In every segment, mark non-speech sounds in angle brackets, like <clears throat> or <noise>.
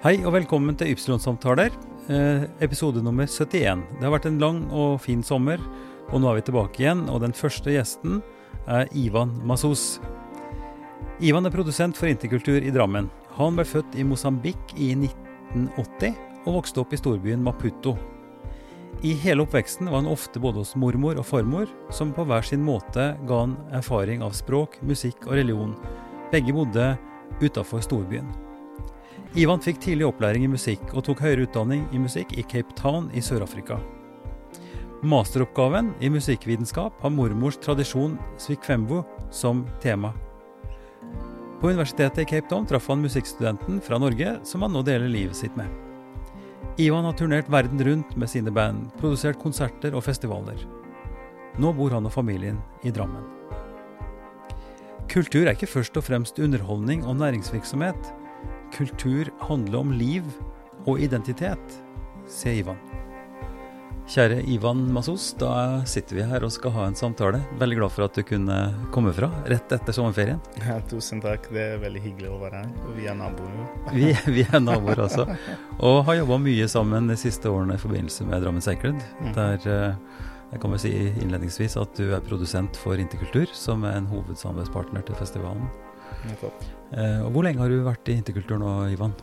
Hei og velkommen til Ypsilon-samtaler, eh, episode nummer 71. Det har vært en lang og fin sommer, og nå er vi tilbake igjen. Og den første gjesten er Ivan Masos. Ivan er produsent for Interkultur i Drammen. Han ble født i Mosambik i 1980 og vokste opp i storbyen Maputo. I hele oppveksten var han ofte både hos mormor og farmor, som på hver sin måte ga han erfaring av språk, musikk og religion. Begge bodde utafor storbyen. Ivan fikk tidlig opplæring i musikk og tok høyere utdanning i musikk i Cape Town i Sør-Afrika. Masteroppgaven i musikkvitenskap har mormors tradisjon svikwembo som tema. På universitetet i Cape Town traff han musikkstudenten fra Norge som han nå deler livet sitt med. Ivan har turnert verden rundt med sine band, produsert konserter og festivaler. Nå bor han og familien i Drammen. Kultur er ikke først og fremst underholdning og næringsvirksomhet. Kultur handler om liv og identitet, sier Ivan. Kjære Ivan Masos, da sitter vi her og skal ha en samtale. Veldig glad for at du kunne komme fra rett etter sommerferien. Ja, tusen takk, det er veldig hyggelig å være her. Vi er naboer. <laughs> vi, vi, er naboer altså. og har jobba mye sammen de siste årene i forbindelse med Drammen Sacred. Mm. Der eh, jeg kan vel si innledningsvis at du er produsent for Interkultur, som er en hovedsamarbeidspartner til festivalen. Eh, og hvor lenge har du vært i interkultur nå, Ivan?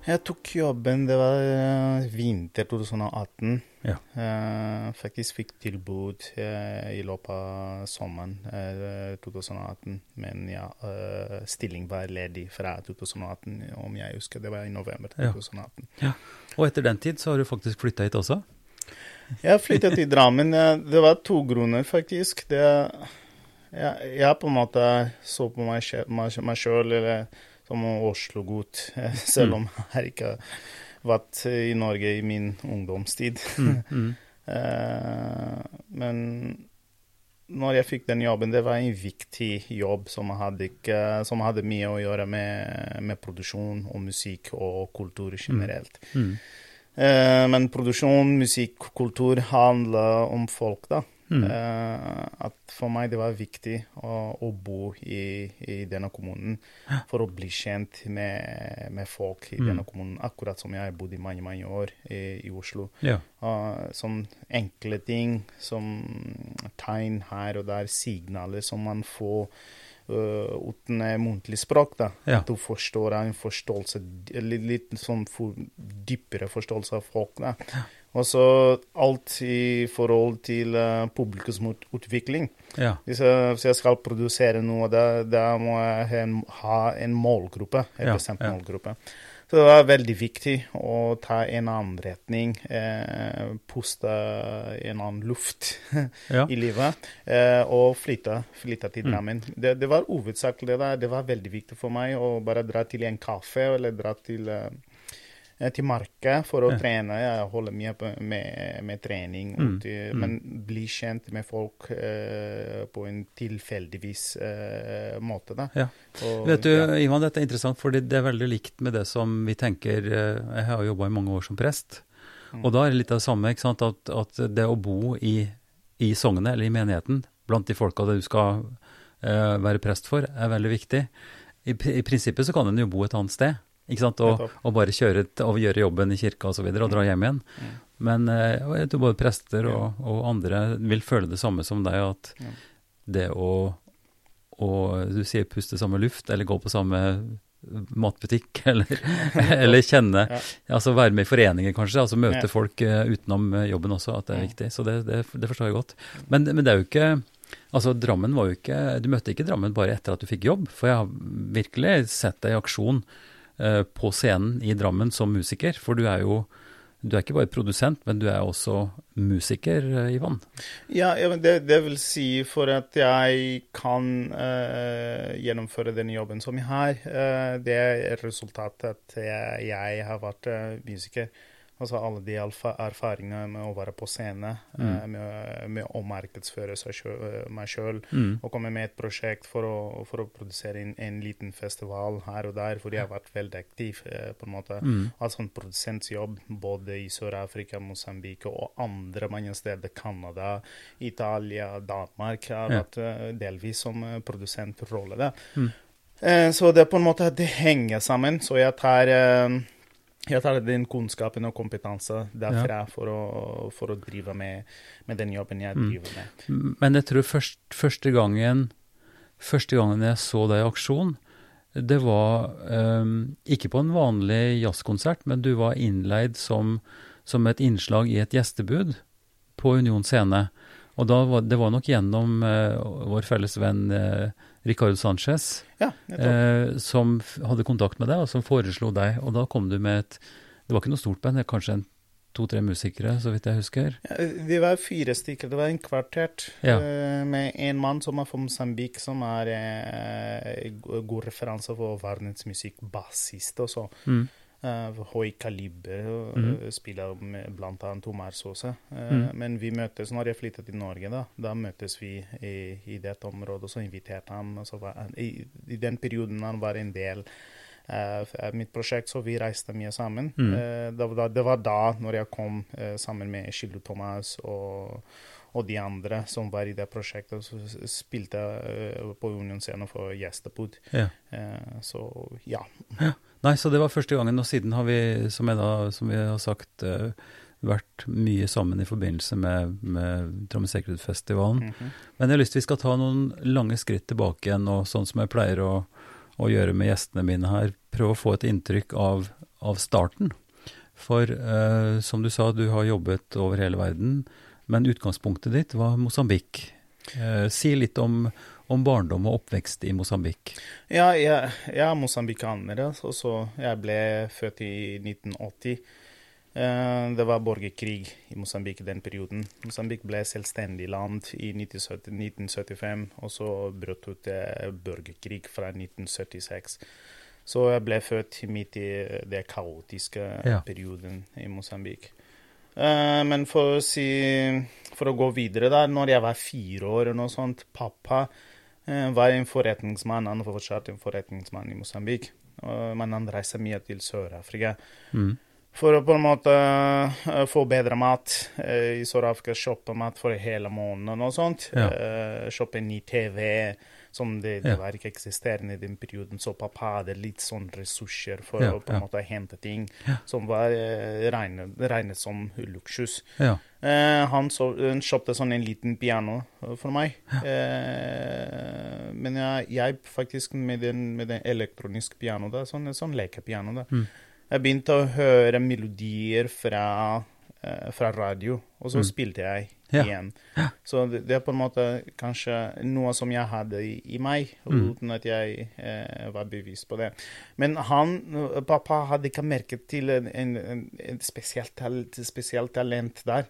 Jeg tok jobben, det var uh, vinter 2018. Ja. Uh, faktisk fikk tilbud i løpet av sommeren 2018. Men ja, stilling var ledig fra 2018, om jeg husker. Det var i november 2018. Ja. ja. Og etter den tid så har du faktisk flytta hit også? Jeg flyttet til Drammen. Det var to grunner, faktisk. Det jeg, jeg på en måte så på meg, meg sjøl som Oslo-gutt, <laughs> selv om jeg ikke har vært i Norge i min ungdomstid. Mm, <laughs> mm. uh, men når jeg fikk den jobben, det var en viktig jobb som hadde, ikke, som hadde mye å gjøre med, med, produksjon og musikk og kultur generelt. Mm. Mm. Uh, men produksjon, musikk, kultur handler om folk, da. Mm. Uh, at for meg det var viktig å, å bo i, i, denne kommunen for å bli kjent med, med folk i mm. denne kommunen. Akkurat som jeg har bodd i mange mange år i, i Oslo. Ja. Uh, som enkle ting, som tegn her og der, signaler som man får uh, uten muntlig språk. da. Ja. At du forstår en forståelse, litt, litt sånn for, dypere forståelse av folk. da. Ja. Og så alt i forhold til uh, publikumsutvikling. Ja. Hvis, jeg, hvis, jeg, skal produsere noe, da, da må jeg ha en, ha en målgruppe. En ja, bestemt ja. målgruppe. Så det var veldig viktig å ta en annen retning. Eh, puste en annen luft <laughs> ja. i livet. Eh, og flytte, flytte til mm. Drammen. Mm. Det, det, var hovedsakelig det. Det var veldig viktig for meg å bare dra til en kaffe eller dra til eh, Eh, til marka for å ja. trene. Jeg holder mye på med, med trening. Mm. Til, mm. Men bli kjent med folk uh, på en tilfeldigvis uh, måte. Da. Ja. Og, Vet du, ja. Ivan, dette er interessant, for det er veldig likt med det som vi tenker Jeg har jobba i mange år som prest, mm. og da er det litt av det samme. At, at det å bo i, i sognet eller i menigheten, blant de folka du skal uh, være prest for, er veldig viktig. I, I, prinsippet så kan en jo bo et annet sted. Ikke sant? Og, og bare kjøre og gjøre jobben i kirka. Og, så videre, og dra hjem igjen. Mm. Men eh, jeg tror både prester og, og, andre vil føle det samme som deg, at det å, å Du sier puste samme luft, eller gå på samme matbutikk, <laughs> eller, <laughs> eller kjenne ja. Altså være med i foreninger, kanskje. Altså møte ja. folk uh, utenom eh, jobben også, at det er viktig. Så det, det, det forstår jeg godt. Men, men, det er jo ikke Altså, Drammen var jo ikke Du møtte ikke Drammen bare etter at du fikk jobb, for jeg har virkelig sett deg i aksjon Eh, på scenen i Drammen som musiker? For du er jo du er ikke bare produsent, men du er også musiker, eh, Ivan? Ja, det, det vil si for at jeg kan uh, gjennomføre den jobben som jeg har. Uh, det er resultatet at jeg, jeg har vært uh, musiker. Altså alle de erfaringene med å være på scene, mm. uh, med, med, å markedsføre selv, uh, meg sjøl, mm. og komme med et prosjekt for å, for å produsere en, en, liten festival her og der, fordi jeg har vært veldig aktiv. Uh, på en måte. Mm. Altså en produsentsjobb både i Sør-Afrika, Mosambik og andre mange steder. Canada, Italia, Danmark. Har ja. vært delvis som produsentrolle der. Mm. så det på en måte det henger sammen. Så jeg tar Jeg tar den kunnskapen og kompetanse derfra for, å, for å drive med, med, den jobben jeg Mm. driver med. Men jeg tror først, første gangen Første gangen jeg så deg i aksjon, det var um, ikke på en vanlig jazzkonsert, men du var innleid som, som et innslag i et gjestebud på Union scene. Og var, det var nok gjennom uh, vår felles venn eh, Ricardo Sanchez Ja, eh, som hadde kontakt med deg, og som foreslo deg. Og da kom du med et Det var ikke noe stort band, kanskje to-tre musikere, så vidt jeg husker. Ja, Det var fire stykker. Det var en kvartett Ja. eh, med en mann som er fra Mosambik, som er eh, god referanse for verdensmusikk, bassist også. Mm. Eh, høy kaliber, eh, spiller med annet Omar Sosa. Mhm. Men vi møtes når jeg flyttet til Norge, da. Da møtes vi i, i dette området, og så inviterte han. Så var, i, I den perioden han var en del av uh, mitt prosjekt, så vi reiste mye sammen. Mm. Uh, det, var det var da, når jeg kom uh, sammen med Shildo Thomas og og de andre som var i det prosjektet, så spilte uh, på Union Scene for Gjestebud. Ja. Uh, så ja. Nei, så det var første gangen, og siden har vi, som, da, som vi har sagt, uh, vært mye sammen i forbindelse med, med Drammen Secret-festivalen. Mhm. Men jeg har lyst til vi skal ta noen lange skritt tilbake igjen, og sånn som jeg pleier å, å gjøre med gjestene mine her, prøve å få et inntrykk av, av starten. For uh, som du sa, du har jobbet over hele verden, men utgangspunktet ditt var Mosambik. Uh, si litt om, om barndom og oppvekst i Mosambik. Ja, jeg, jeg er mosambikaner, Altså, jeg ble født i 1980. Eh, Det var borgerkrig i Mosambik i den perioden. Mosambik ble selvstendig land i 1975, og så brøt ut borgerkrig fra 1976. Så jeg ble født midt i den kaotiske Ja. perioden i Mosambik. Eh, Men for å si For å gå videre der, når jeg var fire år eller noe sånt Pappa var en forretningsmann. Han var fortsatt en forretningsmann i Mosambik. Men han reiste mye til Sør-Afrika Mm. for å på en måte eh, få bedre mat eh, i Sør-Afrika. kjøpe mat for hele måneden og sånt. Ja. Kjøpe ny TV som det, det var ikke eksisterende i den perioden. Så pappa hadde litt sånn ressurser for Ja, å på en ja. måte hente ting Ja. som var eh, regnet, regnet som luksus. Ja. Eh, han så, han kjøpte sånn en liten piano eh, for meg. Eh, men jeg, jeg faktisk med den, med den elektroniske pianoet, sånn, sånn lekepiano. Mm. Jeg begynte å høre melodier fra, eh, fra radio, og så Mm. spilte jeg Ja. igjen. Så det, det er på en måte kanskje noe som jeg hadde i, i meg, Mm. uten at jeg eh, var bevisst på det. Men han, eh, pappa hadde ikke merket til en, en, spesielt, spesielt talent der.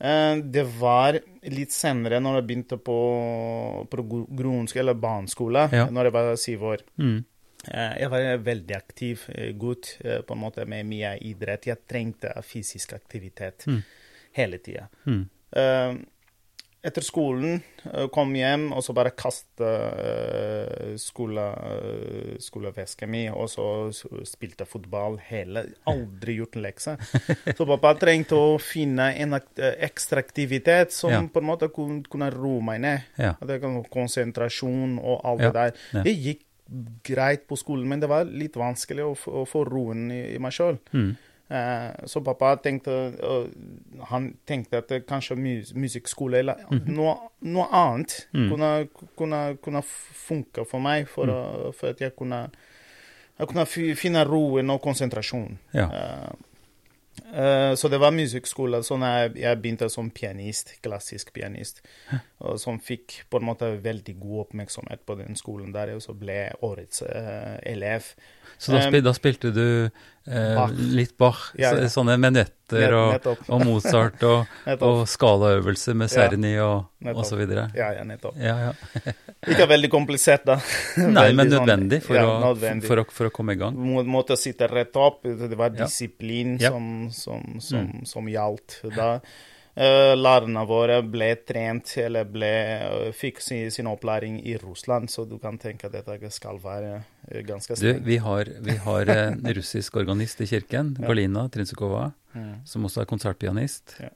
Eh, Det var litt senere, når jeg begynte på, på grunnskole eller barneskole, Ja. når jeg var syv år. Mm. Eh, Jeg var en veldig aktiv eh, gutt, eh, på en måte med mye idrett. Jeg trengte fysisk aktivitet Mm. hele tida. Mm. Etter skolen kom hjem, og så bare kaste skole, skolevesken min, og så spilte fotball hele Aldri gjort en lekse. <laughs> Så pappa trengte å finne en ekstra aktivitet som Ja. på en måte kunne, kunne roe meg ned. Ja. Konsentrasjon og alt Ja, det der. Det gikk greit på skolen, men det var litt vanskelig å, få- å få roen i, i meg sjøl. Mm. Eh, så pappa tenkte uh, Han tenkte at det kanskje mus musikkskole eller noe, noe annet mm. kunne, kunne, kunne funke for meg, for, Mm. uh, for at jeg kunne, jeg kunne finne roen og konsentrasjonen. Ja. Eh, så det var musikkskole så jeg, jeg begynte som pianist, klassisk pianist, og som fikk på en måte veldig god oppmerksomhet på den skolen der, og så ble jeg årets eh, elev. Så da, spil, da spilte du Bach. litt Bach, Ja, ja. så, sånne menetter og, og Mozart og, <laughs> og skalaøvelser med Serni og, og så videre. Ja, ja, nettopp. Ja, ja. <laughs> Ikke veldig komplisert, da. <laughs> Nei, men sånn- nødvendig for, å, nødvendig. For, å, for å komme i gang. Må, måtte sitte rett opp. Det var disiplin. Mm. som, som, som, som gjaldt. Da eh, lærerne våre ble trent, eller ble, eh, fikk sin, sin opplæring i Russland, så du kan tenke at dette skal være ganske ganske Du, strengt. vi har, vi har en russisk organist i kirken. Galina Trinsukova, Mm. som også er konsertpianist. Ja.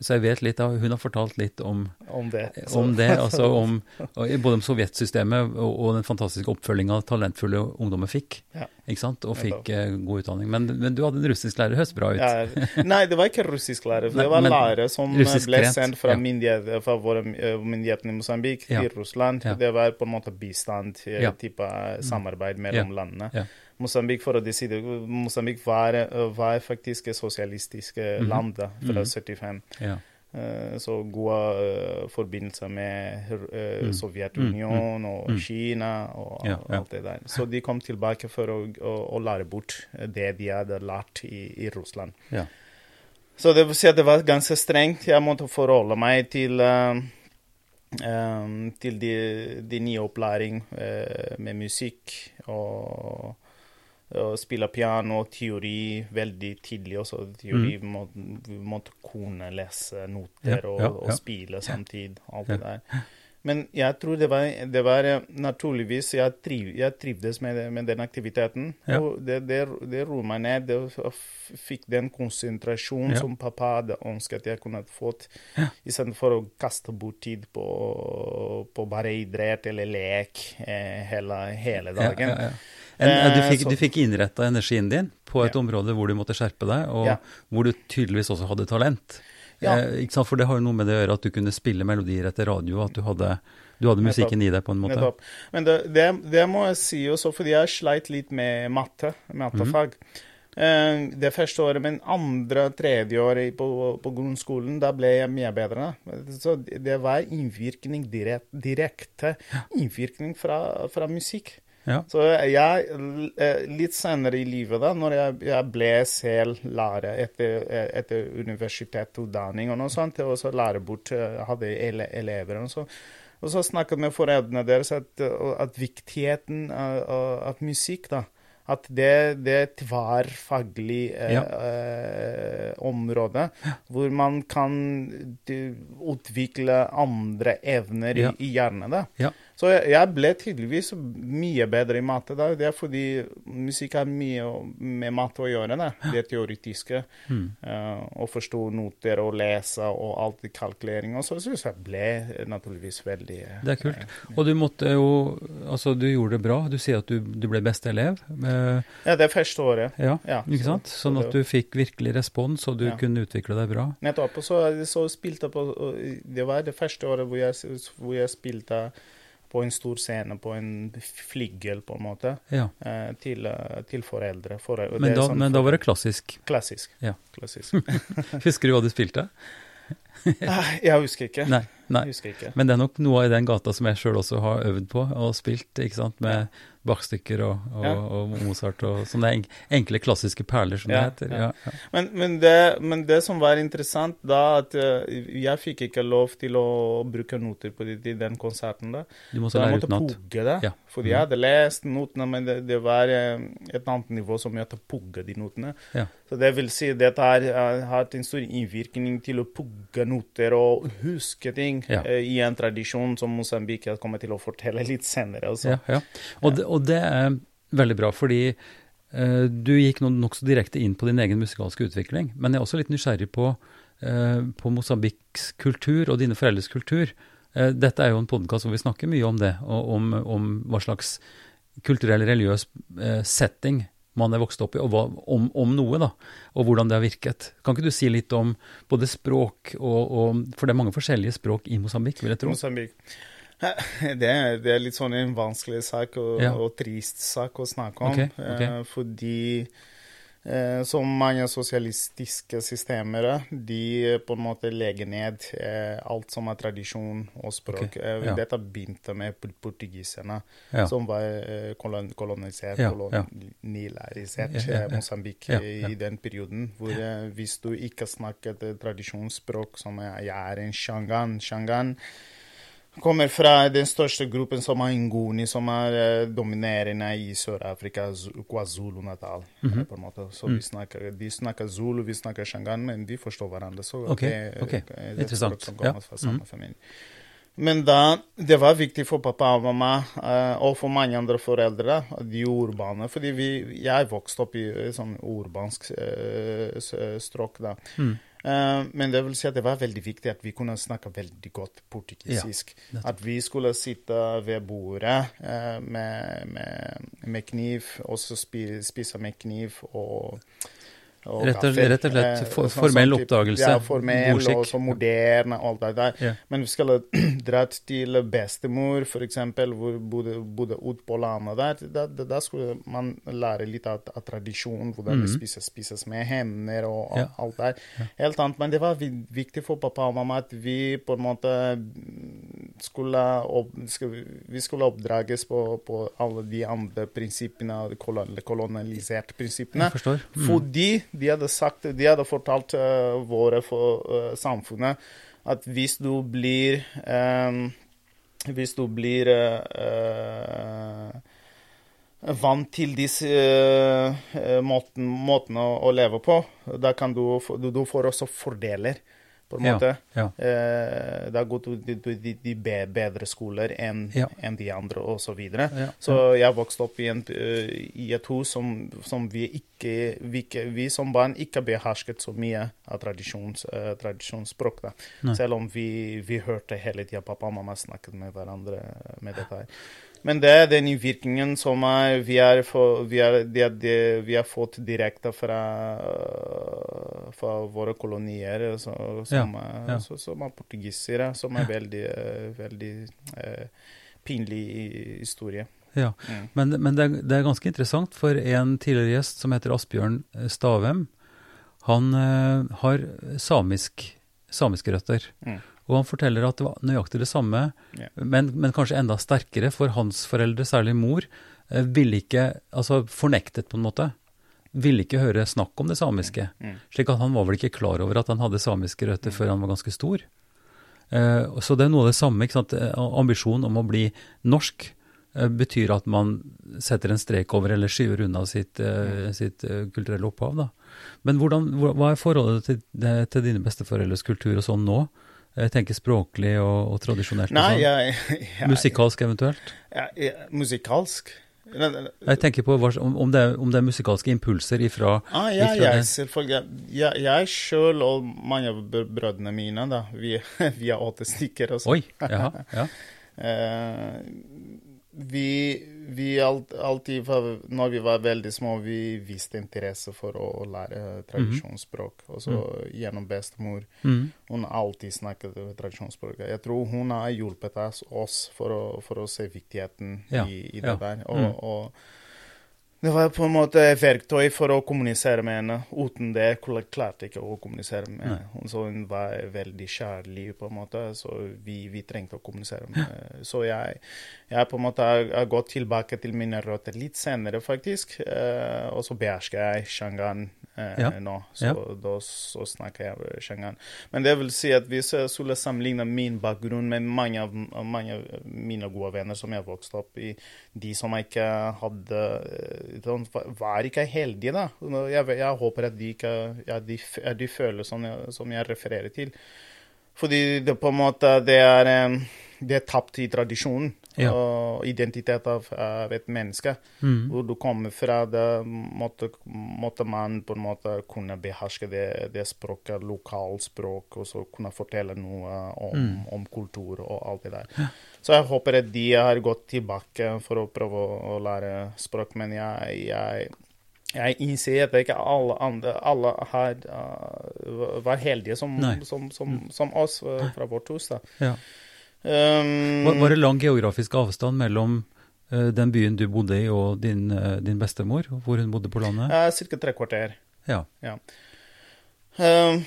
Så jeg vet litt av Hun har fortalt litt om, Om det. om det. Altså <laughs> om både om sovjetsystemet og, og den fantastiske oppfølginga talentfulle ungdommer fikk. Ja. Ikke sant? Og fikk ja, god utdanning. Men, men du hadde en russisk lærer, høres bra ut. Ja, nei, det var ikke russisklærer. lærer, Det var men lærere som ble sendt fra, myndighet, fra våre eh, myndigheter i Mosambik til Russland. Det var på en måte bistand, eh, type samarbeid mellom landene. Mosambik for å decide, Mosambik var, var faktisk et sosialistisk mm -hmm. land da, fra Mhm. 75. Ja. Eh, Så gode eh, forbindelser med Mm. Sovjetunionen og Mm. Kina og Ja, ja. alt det der. Så de kom tilbake for å, å, å lære bort det de hadde lært i, i Russland. Ja. Så det vil si at det var ganske strengt. Jeg måtte forholde meg til eh, til de, de nye opplæring uh, med musikk og, og spille piano, teori veldig tidlig også. Teori må, vi måtte kunne lese noter Ja, og, ja, og spille samtidig. Alt det der. Men jeg tror det var, det var eh, naturligvis Jeg, triv, jeg trivdes med, med den aktiviteten. Ja. Og det, det, det roet meg ned. Det fikk den konsentrasjonen Ja. som pappa hadde ønsket jeg kunne fått, Ja. istedenfor å kaste bort tid på, på bare idrett eller lek eh, hele, hele dagen. Ja. En, eh, du fikk, så- du fikk innretta energien din på et område hvor du måtte skjerpe deg, og hvor du tydeligvis også hadde talent. Ja. Eh, ikke sant? For det har jo noe med det å gjøre at du kunne spille melodier etter radio, at du hadde, du hadde musikken i deg på en måte. Nettopp. Men det, det, det må jeg si også, fordi jeg sleit litt med matte, mattefag. Eh, Det første året, men andre, tredje året på, på grunnskolen, da ble jeg mye bedre. Så det det var innvirkning, direkte, direkte innvirkning fra, fra musikk. Ja. Så jeg, eh, litt senere i livet, da, når jeg, jeg ble selv lærer etter, etter universitetsutdanning og noe sånt, og så lærer bort, eh, hadde ele elever og så, og så snakket med foreldrene deres at, at viktigheten av, musikk, da, at det, det er et tverrfaglig eh, Ja. eh, område hvor man kan du, utvikle andre evner Ja. i, i hjernen. Da. Ja. Så jeg, ble tydeligvis mye bedre i matte. da. Det er fordi musikk har mye med matte å gjøre. Da. Det teoretiske. Mm. Uh, å forstå noter og lese og alt i kalkulering. Og så syns jeg ble naturligvis veldig eh, Det er kult. Og du måtte jo Altså, du gjorde det bra. Du sier at du, du ble beste elev. Uh, Ja, det er første året. ja, Ja, ikke så- sant? Sånn at du fikk virkelig respons, og du Ja. kunne utvikle deg bra. Nettopp. Og så, så spilte jeg på Det var det første året hvor jeg, hvor jeg spilte på en stor scene, på en flygel, på en måte, Ja. eh, til, eh, til foreldre. For, Men da, sånn men da var det klassisk. Klassisk. Ja. Klassisk. <laughs> Husker du hva du spilte? <laughs> Jeg husker ikke. Nei. Nei. Jeg husker ikke. Men det er nok noe i den gata som jeg sjøl også har øvd på og spilt, ikke sant, med Bach-stykker og, og, Ja. og Mozart og enk- enkle klassiske perler, som Ja, det heter. ja. Ja, ja. Men, men, det, men det som var interessant da, at eh, jeg fikk ikke lov til å bruke noter på det, i den konserten. da. Du måtte Så utenat. jeg måtte pugge det. Ja. Fordi jeg hadde lest notene, men det, det var eh, et annet nivå som jeg måtte pugge de notene. Ja. Så det vil si dette har har hatt en stor innvirkning til å pugge noter og huske ting Ja. eh, i en tradisjon som Mosambik kommer til å fortelle litt senere. Altså. Ja, ja. Og, det, og det er veldig bra, fordi uh, du gikk no, nokså direkte inn på din egen musikalske utvikling. Men jeg er også litt nysgjerrig på, uh, på Mosambiks kultur og dine foreldres kultur. Uh, dette er jo en podkast hvor vi snakker mye om det, og om, om hva slags kulturell, religiøs setting man er vokst opp i, og hva, om, om noe, da, og hvordan det har virket. Kan ikke du si litt om både språk og, og For det er mange forskjellige språk i Mosambik, vil jeg tro. Mosambik. <laughs> Det er, det er litt sånn en vanskelig sak og, Ja. og trist sak å snakke om. okay, ok. Eh, fordi som mange sosialistiske systemer, de på en måte legger ned eh, alt som er tradisjon og språk. Ok, Eh, ja. Dette begynte med port- portugiserne, Ja. som var eh, kolon kolonisert, Ja, kolonialisert Ja, eh, Mosambik i den perioden. Hvor eh, hvis du ikke snakket eh, tradisjonsspråk, som jeg er en shangan Shangan kommer fra den største gruppen som er nguni, som er eh, dominerende i Sør-Afrika, KwaZulu-Natal. Mm -hmm. på en måte. Så Mm. snakker, De snakker zulu, vi snakker shangan, men de forstår hverandre. Så okay. det, okay. det er Interessant. som kommer Ja. fra samme mm. familie. Men da, det var viktig for pappa og mamma, eh, og for mange andre foreldre, de urbane. Fordi vi, jeg vokste opp i et sånn urbansk eh, strøk da. Mm. Eh, men det vil si at det var veldig viktig at vi kunne snakke veldig godt portugisisk. Ja, at vi skulle sitte ved bordet uh, med, med, med, kniv, og så spise med kniv og og rett, og, rett og slett for, sånn, formell oppdagelse. Ja, formell og så moderne og alt det der. Ja. Men vi skulle <clears throat> dratt til bestemor, f.eks., hvor bodde, bodde ute på landet der. Da, da, da, skulle man lære litt av, av tradisjonen, hvordan mm. det spises, spises med hender og, og ja. alt der. Ja. Helt annet. Men det var viktig for pappa og mamma at vi på en måte skulle, opp, vi skulle oppdrages på, på alle de andre prinsippene, kolonialiserte prinsippene. Mm. Fordi de hadde sagt, de hadde fortalt uh, våre for, uh, samfunnet at hvis du blir um, Hvis du blir uh, vant til disse måten, måtene å, å, leve på, da kan du, du, du får også fordeler på en måte. Ja, ja. Eh, det har gått de, de, bedre skoler enn ja. en de andre, osv. Så, videre. ja, så jeg vokste opp i, en, eh, i et hus som, som vi, ikke, vi, vi, som barn ikke behersket så mye av tradisjons, uh, tradisjonsspråk. Selv om vi, vi hørte hele tida pappa og mamma snakket med hverandre med dette. her. Men det er den innvirkningen som er, vi, har fått direkte fra, fra våre kolonier, så, som, ja, ja. Så, som er portugisere, som er veldig, veldig eh, pinlig historie. Ja, mm. Men, men det, er, det, er, ganske interessant, for en tidligere gjest som heter Asbjørn Stavem, han eh, har samisk, samiske røtter. Mm. Og han forteller at det var nøyaktig det samme, yeah. men, men, kanskje enda sterkere, for hans foreldre, særlig mor, eh, ville ikke Altså fornektet, på en måte. Ville ikke høre snakk om det samiske. Mm. Slik at han var vel ikke klar over at han hadde samiske røtter mm. før han var ganske stor. Uh, så det er noe av det samme. ikke sant? Eh, ambisjonen om å bli norsk uh, betyr at man setter en strek over eller skyver unna sitt, uh, mm. sitt kulturelle opphav. da. Men hvordan, hva er forholdet til, til dine besteforeldres kultur og sånn nå? Jeg tenker språklig og, og tradisjonelt. Nei, sånn. <laughs> jeg, jeg, musikalsk eventuelt? Jeg, musikalsk? Jeg tenker på om, om, det er, om, det er, musikalske impulser ifra ah, Ja, ifra jeg, selvfølgelig. Jeg, jeg sjøl og mange av brødrene mine, da, vi, <laughs> vi er åtte stykker. Også. Oi, jaha, ja. uh, <laughs> vi, vi alt, alltid, når vi var veldig små, vi viste interesse for å, å lære tradisjonsspråk. Mm. Også mm. gjennom bestemor. Mm. Hun alltid snakket tradisjonsspråk. Jeg tror hun har hjulpet oss for å, for å se viktigheten ja. i, i, det ja. der. Og, mm. og det var på en måte et verktøy for å kommunisere med henne. Uten det klarte jeg ikke å kommunisere med henne. Så hun var veldig kjærlig, på en måte, så vi, vi trengte å kommunisere med <laughs> henne. Så jeg, jeg på en måte har, gått tilbake til mine røtter litt senere, faktisk. Uh, og så behersker jeg shangan uh, ja. nå, så ja. da så snakker jeg shangan. Men det vil si at hvis jeg skulle sammenligne min bakgrunn med mange av, mange av mine gode venner som jeg vokste opp i, de som ikke hadde de var ikke heldige, da. Jeg, jeg håper at de, ikke, ja, de, de føler som jeg, som jeg, refererer til. Fordi det på en måte det er, det er tapt i tradisjonen ja. og identitet av, av et menneske. Mm. Hvor du kommer fra, det måtte, måtte, man på en måte kunne beherske det, det språket, lokalspråk, og så kunne fortelle noe om, mm. om kultur og alt det der. Ja. Så jeg håper at de har gått tilbake for å prøve å lære språk, men jeg, jeg jeg innser at ikke alle andre alle her uh, var heldige som, som, som, mm. som, oss uh, fra vårt hus. da. Ja. Um, var, var, det lang geografisk avstand mellom uh, den byen du bodde i og din, din bestemor, hvor hun bodde på landet? Uh, Ca. tre kvarter. Ja. ja.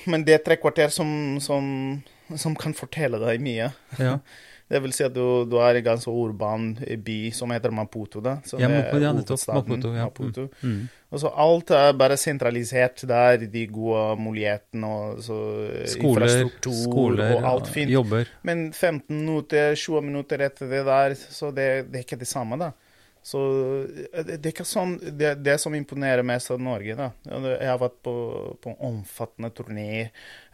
men det er tre kvarter som, som, kan fortelle deg mye. Ja. <laughs> Det vil si at du, du er i en ganske urban by som heter Maputo. da. ja, Maputo, ja, nettopp. Maputo, ja. Maputo. Mm. mm. Og så alt er bare sentralisert der, de gode mulighetene og så skoler, infrastruktur skoler, og alt fint. Jobber. Men 15 minutter, 20 minutter etter det der, så det, det er ikke det samme, da. Så eh, det er ikke sånn Det, det som imponerer mest av Norge, da Jeg har vært på, på omfattende turné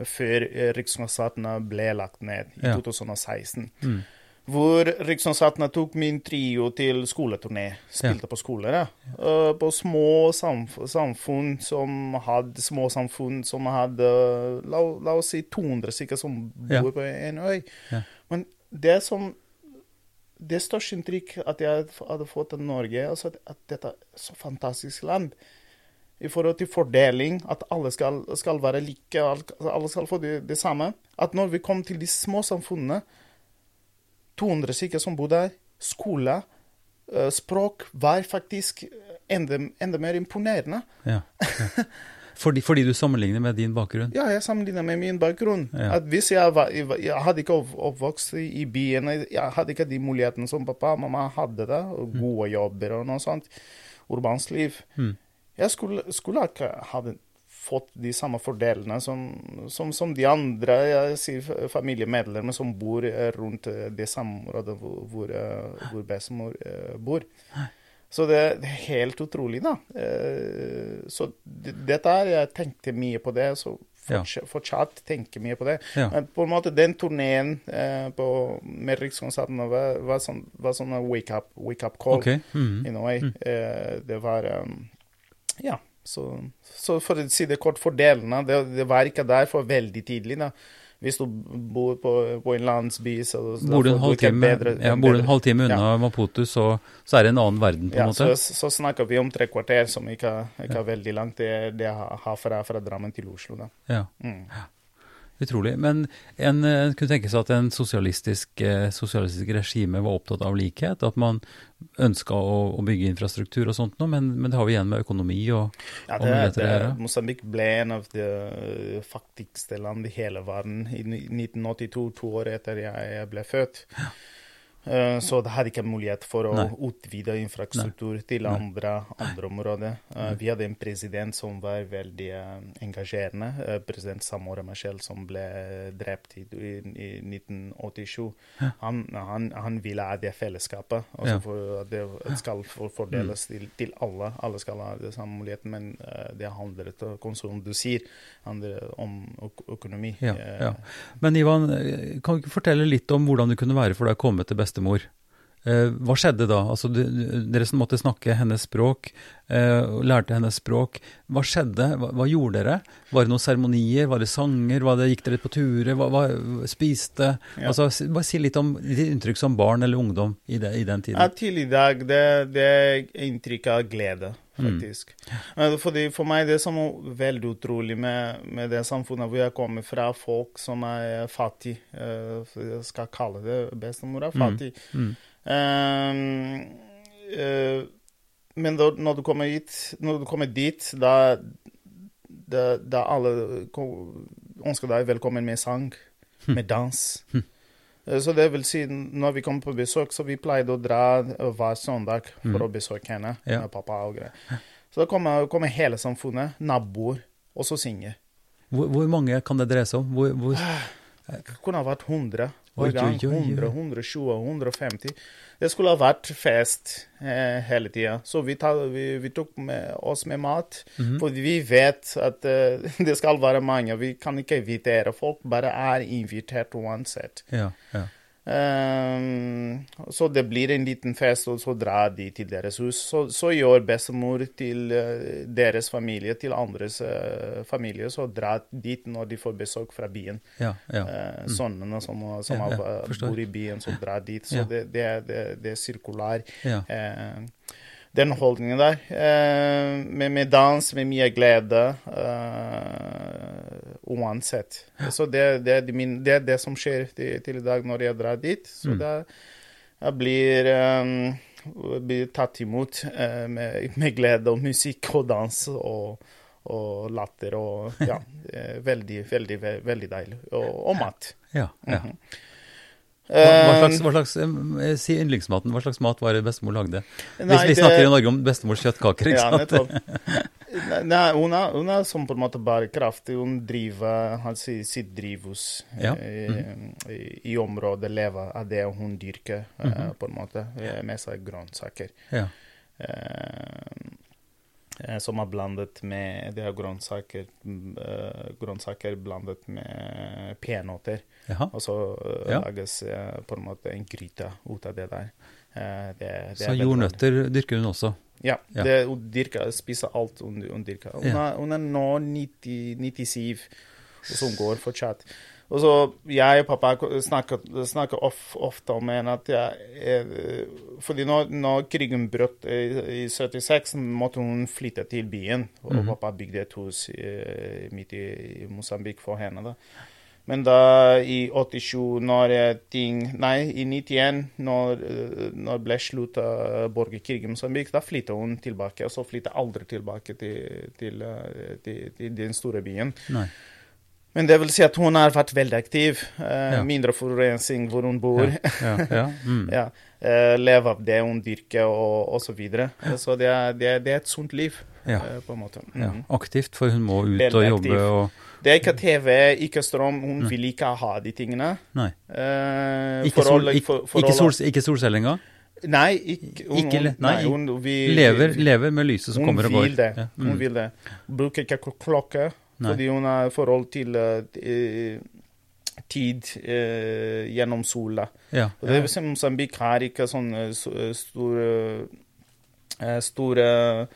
før Rikskonsertene ble lagt ned i ja. 2016. Mm. Hvor Riksansattene tok min trio til skoleturné. Spilte på skoler. Ja. Uh, på små samf samfunn som hadde små samfunn som hadde la, la oss si 200 stykker som bor Ja. på en øy. Ja. Men det som Det største inntrykk at jeg hadde fått av Norge, altså at, dette er et så fantastisk land i forhold til fordeling, at alle skal, skal være like, al- alle skal få det, det samme. At når vi kom til de små samfunnene, 200 stykker som bodde der, skole, eh, språk, var faktisk enda, enda mer imponerende. Ja. ja. <laughs> Fordi, fordi du sammenligner med din bakgrunn? Ja, jeg sammenligner med min bakgrunn. Ja. Hvis jeg, var, jeg hadde ikke oppvokst i byen, jeg hadde ikke de mulighetene som pappa og mamma hadde da, og gode jobber og noe sånt, urbansliv. Mm. Jeg skulle, skulle ikke ha fått de samme fordelene som, som, som de andre sier, familiemedlemmer som bor eh, rundt eh, det samme området hvor, hvor, eh, hvor bestemor bor. bor. Så det, er helt utrolig, da. Eh, Så dette er Jeg tenkte mye på det, så fortsatt, tenker mye på det. Ja. Men på en måte den turneen eh, med Rikskonserten var, var sånn, var sånn wake up, wake up call. okay. mm. In a way. Eh, det var um, Ja. Så, så for å si det kort, fordelene det, det var ikke der for veldig tidlig. da. Hvis du bor på, på en landsby, så da Bor du en halvtime, ja, halvtime unna Ja. Maputo, så, så er det en annen verden, på en Ja, måte? så, så snakker vi om tre kvarter, som ikke, ikke er veldig langt. Det, det har har fra, fra Drammen til Oslo. da. Ja. Mm. Utrolig. Men en, en kunne tenke seg at en sosialistisk, eh, sosialistisk regime var opptatt av likhet, at man ønska å, å bygge infrastruktur og sånt noe, men, men det har vi igjen med økonomi og, Ja, og det, å det. Mosambik ble en av de eh, fattigste land i hele verden i 1982, to år etter jeg, jeg ble født. Eh, Så det hadde ikke mulighet for å Nei. utvide infrastruktur til andre, andre områder. Eh, Vi hadde en president som var veldig eh, engasjerende. eh, President Samora Machel, som ble drept i, i, i 1987. Han, han, han ville ha det fellesskapet. Altså Ja. for det skal fordeles til, til alle. Alle skal ha det samme muligheten, men eh, det handler ikke, som du sier, om økonomi. Ja, Eh. Men Ivan, eh, kan du ikke fortelle litt om hvordan det kunne være for deg å komme til bestemor? Eh, hva skjedde da? Altså, du, dere som måtte snakke hennes språk, eh, lærte hennes språk. Hva skjedde? Hva, hva gjorde dere? Var det noen seremonier? Var det sanger? Var det, gikk dere på turer? Hva, hva spiste? Ja. Altså, bare si litt om ditt inntrykk som barn eller ungdom i, det, i den tiden. Ja, til i dag, det, det er inntrykk av glede, faktisk. Mm. Fordi For meg det som er veldig utrolig med, med det samfunnet hvor jeg kommer fra, folk som er fattige, eh, jeg skal kalle det bestemor er fattig. Mm. Eh, men da, når, du kommer hit, når du kommer dit, da, da, da alle ønsker deg velkommen med sang, <laughs> med dans. Eh, Så det vil si, når vi kommer på besøk, så vi pleide å dra eh, hver søndag for å besøke henne Ja. med pappa og greier. Så da kommer, kommer hele samfunnet, naboer, og så synger. Hvor, hvor mange kan det dreie seg om? Hvor, hvor, Det <sighs> kunne ha vært 100 Oi, hver gang. oi, oi. 100, 120, 150. Det skulle ha vært fest eh, hele tida. Så vi, ta, vi, vi tok med oss med mat. Mhm. For vi vet at eh, <laughs> det skal være mange. Vi kan ikke invitere folk, bare er invitert uansett. ja, ja. Ehm, så det blir en liten fest, og så drar de til deres hus. Så, så gjør bestemor til eh, deres familie, til andres uh, familie, så drar dit når de får besøk fra byen. ja, ja. Mm. Sønnene som, som Ja, ja, bor i byen, så drar dit. Så det, det, det, det er sirkulær. ja. Eh, den holdningen der. Eh, med, med dans, med mye glede. eh, uansett. Så det, det, det min, det er det som skjer til, til i dag når jeg drar dit. Så Mm. da jeg blir, um, blir tatt imot uh, med, med glede og musikk og dans og, og latter og Ja. <laughs> eh, veldig, veldig, veldig deilig. Og, og mat. ja, ja. Mhm. Hva, hva Eh, slags, hva slags Si yndlingsmaten. Hva slags mat var det bestemor lagde? Nei, vi vi snakker i Norge om bestemors kjøttkaker, ikke Ja, sant? <laughs> Nei, hun er, hun er som på en måte bærekraftig. Hun driver altså, sitt drivhus Ja, mm. i, i området, lever av det hun dyrker, eh, på en måte, eh, med seg grønnsaker. Ja. Eh, eh, som er blandet med Det er grønnsaker, grønnsaker blandet med peanøtter. Og så Ja. lages på en måte en gryte ut av det der. Eh, det, det Så er jordnøtter dyrker hun også. Ja, Ja. det, hun dyrker, spiser alt hun, hun dyrker. Hun, Ja. er, hun er nå 90, 97, og så hun går fortsatt. Og så Jeg og pappa snakker, snakker of, ofte om henne at jeg, er, fordi når, når krigen brøt i, i 76, måtte hun flytte til byen. Og Mhm. pappa bygde et hus eh, midt i, i Mosambik for henne. da. Men da i 87, når ting Nei, i 91, når, eh, når ble slutt av borgerkrigen i Mosambik, da flytta hun tilbake. Og så flytta aldri tilbake til, til, eh, til, til den store byen. Nei. Men det vil si at hun har vært veldig aktiv. Eh, Ja. Mindre forurensning hvor hun bor. Ja, ja. Mm. <laughs> Ja. Eh, leve av det hun dyrker, og osv. Så, videre. så det er, det, er, det er et sunt liv, eh, på en måte. ja. Mhm. Aktivt, for hun må ut Veldig og jobbe aktiv. og Det er ikke TV, ikke strøm. Hun Nei. vil ikke ha de tingene. Nei. Eh, Ikke, sol, forhold- ikke, for- ikke, sol, ikke solcellinga? Nei, ikke, hun, Ikke nei, nei, hun, vi, Lever, lever med lyset som kommer og går. det. Ja. Hun Mm. vil det. Bruker ikke kl- klokke, Nei. fordi hun har forhold til eh, tid uh, gjennom sola. Ja. Og det vil si Mosambik har ikke sånn eh, s- eh, store store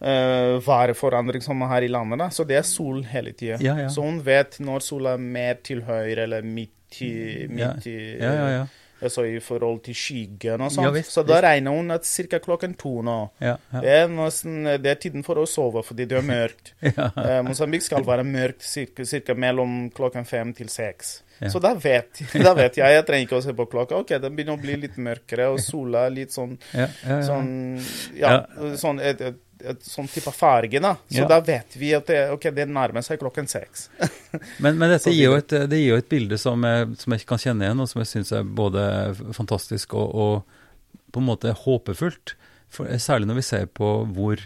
eh, vareforandring som er her i landet. Da. Så det er sol hele tida. Ja, ja. Så hun vet når sola er mer til høyre eller midt i, midt i Ja, ja, ja. Altså i forhold til skyggen og sånn. så da regner hun at ca. klokken to nå. ja, ja. Det, er nesten, det er tiden for å sove fordi det er mørkt. <laughs> ja. Eh, Mosambik skal være mørkt ca. mellom klokken fem til seks. Ja. Så da vet, <laughs> da vet jeg. Jeg trenger ikke å se på klokka. Ok, den begynner å bli litt mørkere, og sola litt sånn ja, ja, sånn, sånn et, et sånn type farge, da. Så Ja. da vet vi at det, okay, det nærmer seg klokken seks. <laughs> Men, men dette gir jo et, det gir jo et bilde som jeg, som jeg kan kjenne igjen, og som jeg syns er både fantastisk og, og på en måte håpefullt. For, særlig når vi ser på hvor,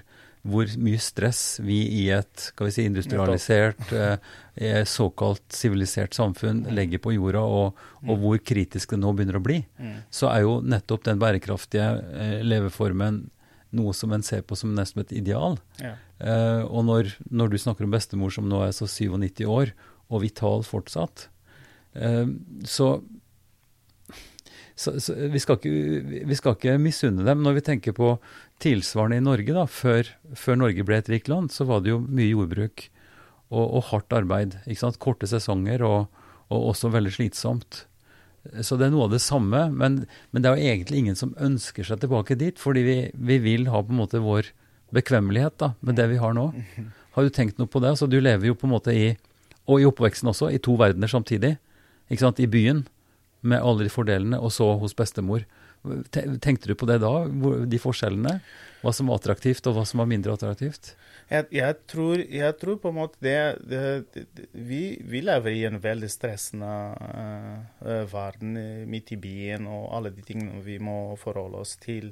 hvor mye stress vi i et skal vi si, industrialisert, eh, eh, såkalt sivilisert samfunn legger på jorda, og, og hvor kritisk det nå begynner å bli, så er jo nettopp den bærekraftige eh, leveformen noe som en ser på som nesten et ideal. Ja. Eh, og når, når du snakker om bestemor som nå er så 97 år, og vital fortsatt, eh, så, så, så vi, skal ikke, vi skal ikke misunne dem. Når vi tenker på tilsvarende i Norge, da, før, før Norge ble et rikt land, så var det jo mye jordbruk og, og hardt arbeid. ikke sant? Korte sesonger og, og også veldig slitsomt. Så det er noe av det samme, men, men det er jo egentlig ingen som ønsker seg tilbake dit, fordi vi, vi vil ha på en måte vår bekvemmelighet da, med det vi har nå. Har du tenkt noe på det? Så du lever jo på en måte i, og i oppveksten også, i to verdener samtidig. Ikke sant? I byen, med alle de fordelene, og så hos bestemor. Te- Tenkte du på det da, de forskjellene? Hva som var attraktivt, og hva som var mindre attraktivt? Jeg, jeg, tror, jeg tror på en måte det, det, det, vi, vi lever i en veldig stressende eh, verden eh, midt i byen, og alle de tingene vi må forholde oss til.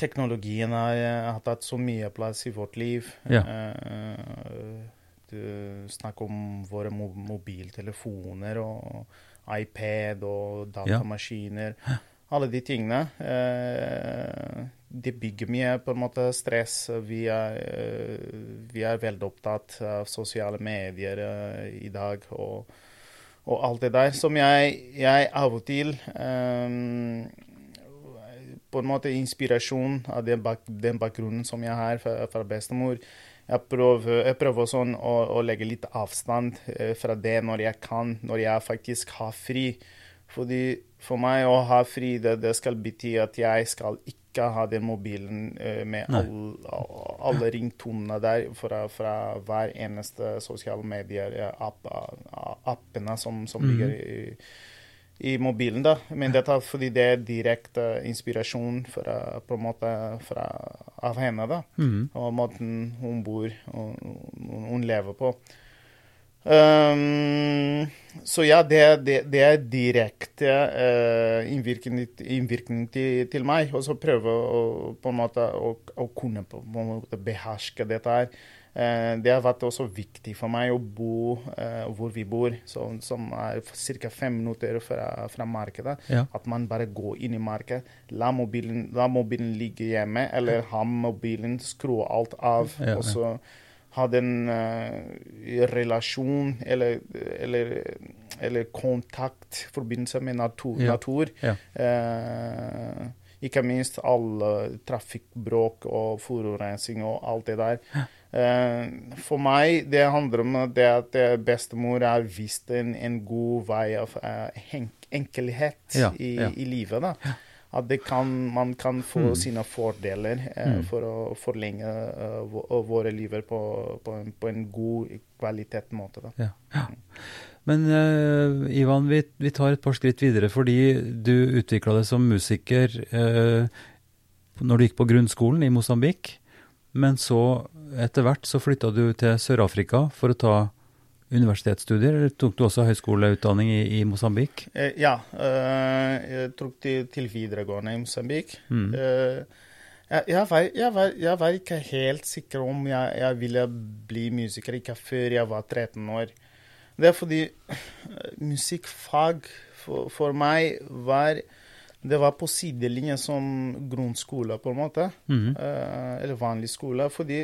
Teknologien har, har tatt så mye plass i vårt liv. Ja. Uh, du snakker om våre mobiltelefoner og iPad og datamaskiner. Alle de tingene. Eh, det bygger mye på en måte stress. Vi er, eh, vi er veldig opptatt av sosiale medier eh, i dag og, og alt det der. Som jeg, jeg av og til eh, På en måte inspirasjon av den, bak, den bakgrunnen som jeg har fra, fra bestemor. Jeg prøver, jeg prøver sånn å, å legge litt avstand fra det når jeg kan, når jeg faktisk har fri. Fordi for meg å ha fri, det, det skal bety at jeg skal ikke ha den mobilen eh, med all, all, alle ringtonene der fra, fra hver eneste sosiale medier-appene som, som Mhm. ligger i, i mobilen. da. Men dette er fordi det er direkte inspirasjon fra, på en måte fra, av henne. da Mm. og måten hun bor og hun lever på. Um, så ja, det, det, det er direkte uh, innvirkning, innvirkning til, til meg. Og så prøve å, på en måte, å, å kunne på en måte beherske dette her. Uh, det har vært også viktig for meg å bo uh, hvor vi bor, som, som er ca. fem minutter fra, fra markedet. Ja. At man bare går inn i markedet, la mobilen, la mobilen ligge hjemme, eller ha mobilen, skru alt av, Ja, og så ha en uh, relasjon eller, eller, eller kontakt, forbindelse med natur. Ja. natur. Ja. Uh, ikke minst alle trafikkbråk og forurensning og alt det der. Eh, for meg det handler om det at eh, bestemor har vist en, en god vei av eh, enkelhet Ja, i, ja. i livet. da. At det kan, man kan få Mm. sine fordeler eh, Mm. for å forlenge uh, våre liver på, på, en, på en god kvalitetsmåte. Da. Ja. ja. Men uh, Ivan, vi, vi tar et par skritt videre, fordi du utvikla deg som musiker uh, når du gikk på grunnskolen i Mosambik. Men så, etter hvert, så flytta du til Sør-Afrika for å ta universitetsstudier. Eller tok du også høyskoleutdanning i, i Mosambik? Eh, ja, eh, jeg tok til, til videregående i Mosambik. Mm. Eh, jeg, jeg, var, jeg, var, jeg var ikke helt sikker om jeg, ville bli musiker, ikke før jeg var 13 år. Det er fordi musikkfag for, for meg var Det var på sidelinje som grunnskole, på en måte. Mhm. Eh, eller vanlig skole. Fordi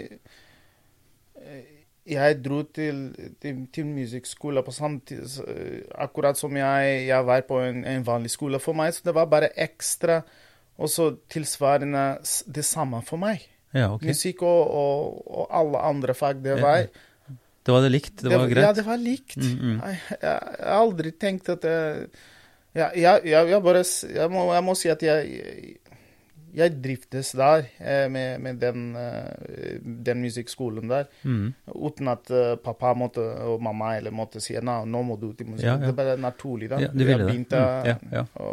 jeg dro til, til, til musikkskole på samtidig, eh, akkurat som jeg, jeg var på en, en vanlig skole for meg. Så det var bare ekstra, og så tilsvarende det samme for meg. Ja, okay. Musikk og, og, og alle andre fag. Det Ja, var, Det var det likt? Det var Ja, greit? det var likt. Mm, mm. Jeg, har aldri tenkt at jeg, jeg, jeg, jeg, bare må, jeg må si at jeg, jeg driftes der eh, med, med den, eh, den musikkskolen der. mm. Uten at eh, pappa måtte, og mamma eller måtte si Nei, nå må du til musikk. Ja, ja. Det ble bare naturlig. da. Ja, ville jeg det. begynte Mm, ja. Å,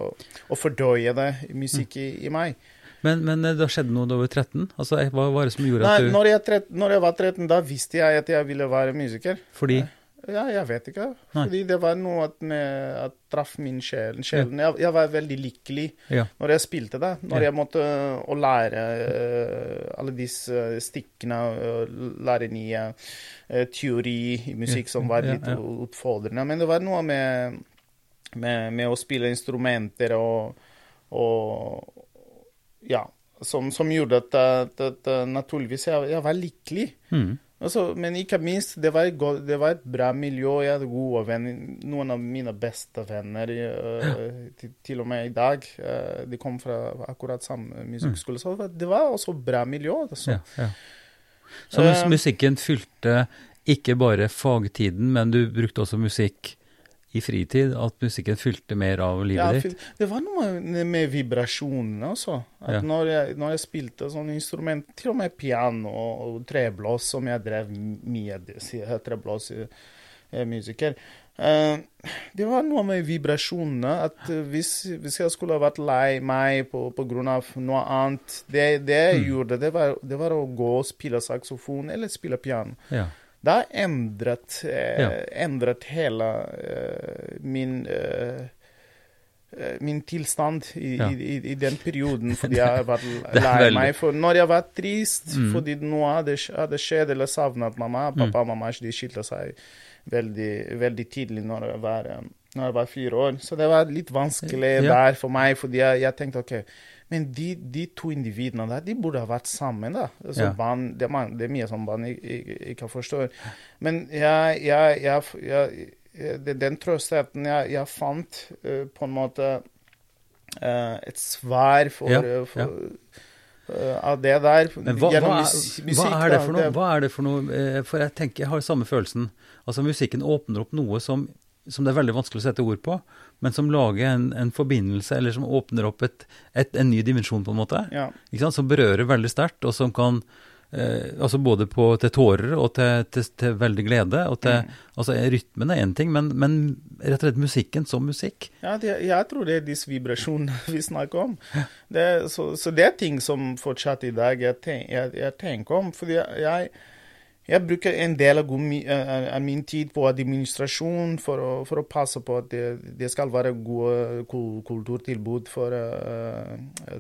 å fordøye det, musikk i, i meg. Men, men det skjedde noe da du var 13? Altså, hva var det som gjorde Nei, at du når, jeg tret, når jeg var 13, da visste jeg at jeg ville være musiker. Fordi Ja, jeg vet ikke. Fordi det var noe at, jeg traff min sjel. sjelen. Jeg, jeg var veldig lykkelig Ja. når jeg spilte det. Når Ja. jeg måtte å lære uh, alle disse stikkene, uh, lære nye uh, teori i musikk som var litt ja. utfordrende. Men det var noe med, med, med å spille instrumenter og, og Ja. Som, som gjorde at, at, at naturligvis jeg, jeg var lykkelig. Mhm. Altså, men ikke minst, det var, et godt, det var et bra miljø. Jeg hadde gode venner. Noen av mine beste venner, uh, til, til og med i dag, uh, de kom fra akkurat samme musikkskole. Så det var, også bra miljø. Altså. Ja, ja. Så Eh, musikken fylte ikke bare fagtiden, men du brukte også musikk i fritid? At musikken fylte mer av livet ditt? ditt? det var noe med, vibrasjonene. At Ja. når, jeg, når jeg spilte sånne instrument, til og med piano og treblås, som jeg drev mye med, treblåsmusiker eh, Det var noe med vibrasjonene. At eh, hvis, hvis jeg skulle vært lei meg av noe annet Det, det jeg Mm. gjorde, det var, det var å gå og spille saksofon eller spille piano. Ja. Det har endret, eh, Ja. endret hele eh, min eh, eh, min tilstand i, Ja. i, i, den perioden, <laughs> fordi jeg har vært lei meg. For når jeg var trist Mm. fordi noe hadde, hadde skjedd eller savnet mamma Pappa og mamma de skilte seg veldig, veldig tidlig når jeg, var, eh, når jeg var fire år. Så det var litt vanskelig Ja. der for meg, fordi jeg, jeg tenkte OK men de, de to individene der, de burde ha vært sammen, da. Altså, Ja. barn, det, man, det er mye som barn ikke, forstår. Men jeg, jeg, jeg, jeg, det, den trøstheten jeg, jeg fant, uh, på en måte uh, et svar for, Ja, for eh, av det der. Men hva, gjennom hva, musikk, hva er det for noe? Det, er det for noe? For jeg tenker, jeg har samme følelsen. Altså Musikken åpner opp noe som, som det er veldig vanskelig å sette ord på, men som lager en, en forbindelse, eller som åpner opp et, et, en ny dimensjon, på en måte. Ja. Ikke sant? Som berører veldig sterkt, og som kan eh, altså Både på, til tårer og til, til, til veldig glede. og til, Mm. altså Rytmen er én ting, men, men rett og slett musikken som musikk. Ja, det, jeg tror det er disse vibrasjonene <laughs> vi snakker om. Det, så, så det er ting som fortsatt i dag jeg, ten, jeg, jeg tenker om. Fordi jeg, jeg bruker en del av, min tid på administrasjon for å, for å passe på at det, det, skal være gode kulturtilbud for uh,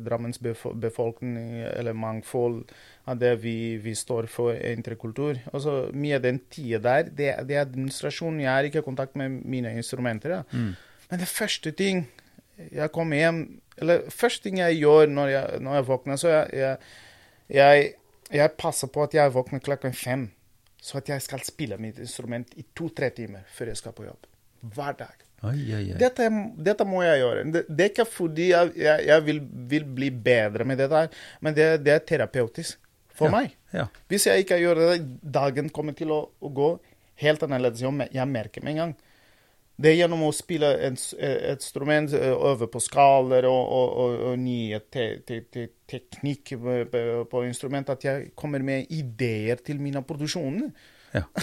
Drammens befolkning, eller mangfold av det vi, vi står for interkultur. Altså, mye av den tida der, det, det, er administrasjon. Jeg er ikke i kontakt med mine instrumenter. Ja. Mm. Men det første ting jeg kommer hjem Eller første ting jeg gjør når jeg, når jeg våkner, så jeg, jeg, jeg jeg passer på at jeg våkner klokken fem, så at jeg skal spille mitt instrument i to-tre timer før jeg skal på jobb. Hver dag. Oi, oi, oi. Dette, dette, må jeg gjøre. Det, det er ikke fordi jeg, jeg, jeg vil, vil, bli bedre med dette, men det, det er terapeutisk for ja, meg. Ja. Hvis jeg ikke gjør det, dagen kommer til å, å gå helt annerledes. Jeg merker med en gang. Det er gjennom å spille et, et instrument, øve på skaler og, og, og, og nye te, te, te, teknikk på, på instrument, at jeg kommer med ideer til mine produksjoner. Ja. <laughs>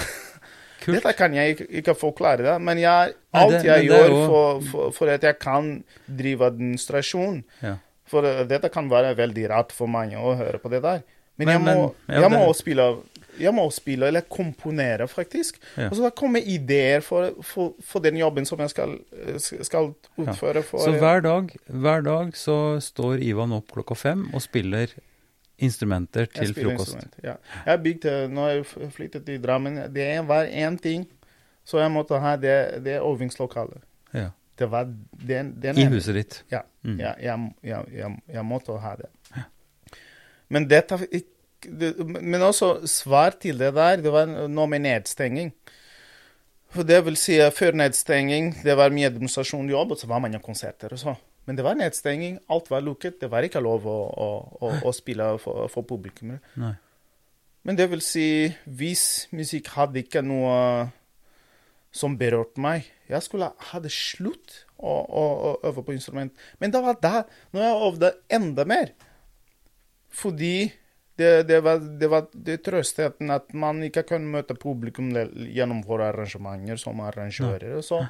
Kult. Dette kan jeg ikke, forklare, da, men jeg, alt Nei, det, jeg gjør også... for, for, for, at jeg kan drive administrasjon ja. For dette kan være veldig rart for mange å høre på det der. Men, men jeg må, men, ja, jeg må spille jeg må spille eller komponere, faktisk. Ja. Og så da kommer ideer for, for, for, den jobben som jeg skal, skal utføre. For, så hver dag, hver dag så står Ivan opp klokka fem og spiller instrumenter til frokost? Instrument, ja. Jeg bygde, når jeg flyttet til Drammen, det var én ting så jeg måtte ha, det, det øvingslokalet. Ja. Det var den, den I huset ditt? Ja. Mm. ja jeg, jeg, jeg, måtte ha det. Ja. Men dette men også svar til det der, det var noe med nedstenging. For det vil si, før nedstenging, det var mye demonstrasjon og så var man i konserter og så. Men det var nedstenging, alt var lukket. Det var ikke lov å, å, å, å spille for, for publikum. Men det vil si, hvis musikk hadde ikke noe som berørte meg Jeg skulle ha det slutt å, øve på instrument. Men det var da, når jeg øvde enda mer. Fordi det, det, var, det var det trøstheten at man ikke kan møte publikum gjennom våre arrangementer som arrangører. Så.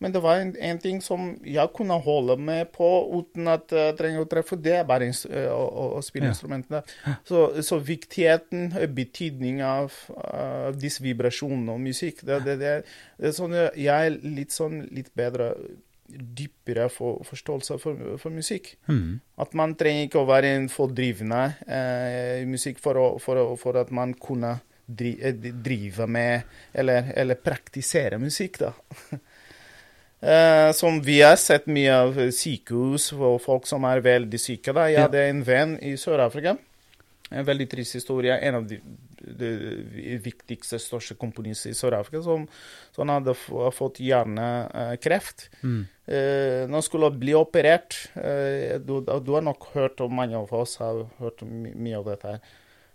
Men det var en, en, ting som jeg kunne holde med på uten at jeg trenger å treffe. Det er bare å, å, å spille ja. instrumentene. Så, så, viktigheten, betydningen av uh, disse vibrasjonene og musikk det, det, det, det, er sånn Jeg er litt, sånn, litt bedre dypere for, forståelse for, for musikk. Mm. At man trenger ikke å være en fordrivende eh, musikk for, å, for, å, for, at man kunne dri, eh, drive med eller, eller praktisere musikk, da. <laughs> eh, som vi har sett mye av sykehus og folk som er veldig syke. da. Jeg hadde en venn i Sør-Afrika. En veldig trist historie. En av de viktigste, største komponisten i Sør-Afrika, som, som, hadde fått hjernekreft. Mm. Eh, når han skulle bli operert eh, du, du, har nok hørt, og mange av oss har hørt mye av dette,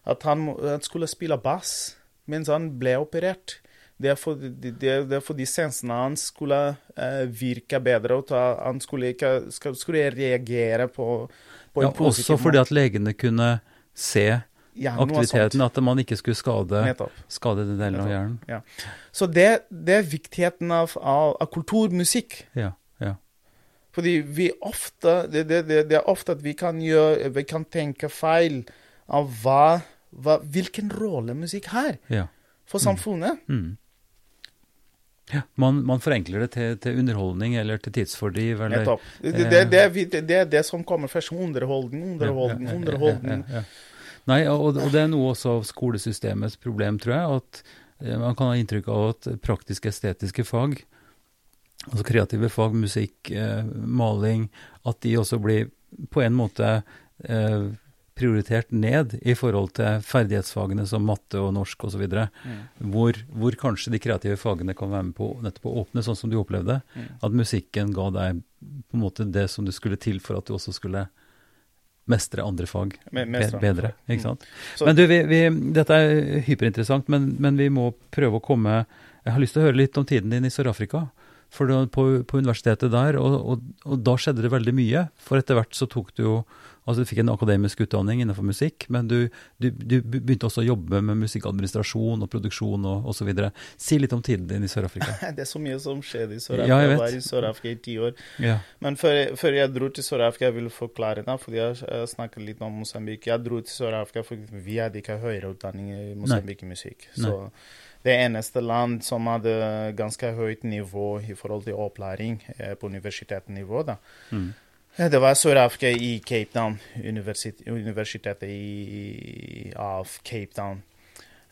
at han, han, skulle spille bass mens han ble operert. Det er, fordi, det, det er fordi sensene hans skulle eh, virke bedre, og ta, han skulle, ikke, skulle reagere på, på ja. Også fordi at legene kunne se aktiviteten, at man ikke skulle skade, skade den delen av hjernen. Ja. Så det, det, er viktigheten av, av, av kulturmusikk. Ja, ja. Fordi vi ofte, det, det, det, er ofte at vi kan, gjøre, vi kan tenke feil av hva, hva, hvilken rolle musikk har for mm. samfunnet. Mm. Mm. Ja, man, man, forenkler det til, til, underholdning eller til tidsfordriv. Eller, Nettopp. Det, det, det, det, er det som kommer først. Underholdning, underholdning, underholdning. Ja, ja, Nei, og, og, det er noe også av skolesystemets problem, tror jeg. At eh, man kan ha inntrykk av at praktiske, estetiske fag, altså kreative fag, musikk, eh, maling, at de også blir på en måte eh, prioritert ned i forhold til ferdighetsfagene som matte og norsk osv. Mm. Hvor, hvor kanskje de kreative fagene kan være med på nettopp å åpne, sånn som du opplevde. Mm. At musikken ga deg på en måte det som du skulle til for at du også skulle mestre andre fag mestre bedre. ikke sant? Mm. Men du, vi, vi, Dette er hyperinteressant, men, men, vi må prøve å komme Jeg har lyst til å høre litt om tiden din i Sør-Afrika. For da, på, på, universitetet der, og, og, og, da skjedde det veldig mye. For etter hvert så tok du jo Altså du fikk en akademisk utdanning innenfor musikk, men du, du, du begynte også å jobbe med musikkadministrasjon og produksjon og osv. Si litt om tiden din i Sør-Afrika. <laughs> det er så mye som skjedde i Sør-Afrika. Ja, jeg, jeg var i Sør-Afrika i ti år. Ja. Men før, før, jeg dro til Sør-Afrika, jeg vil forklare det, fordi jeg snakket litt om Mosambik. Jeg dro til Sør-Afrika fordi vi hadde ikke høyere utdanning i Mosambik i musikk. Så Nei det eneste land som hadde ganske høyt nivå i forhold til opplæring eh, på universitetsnivå. Mm. Det var Sør-Afrika i Cape Town, universitet, universitetet i, av Cape Town.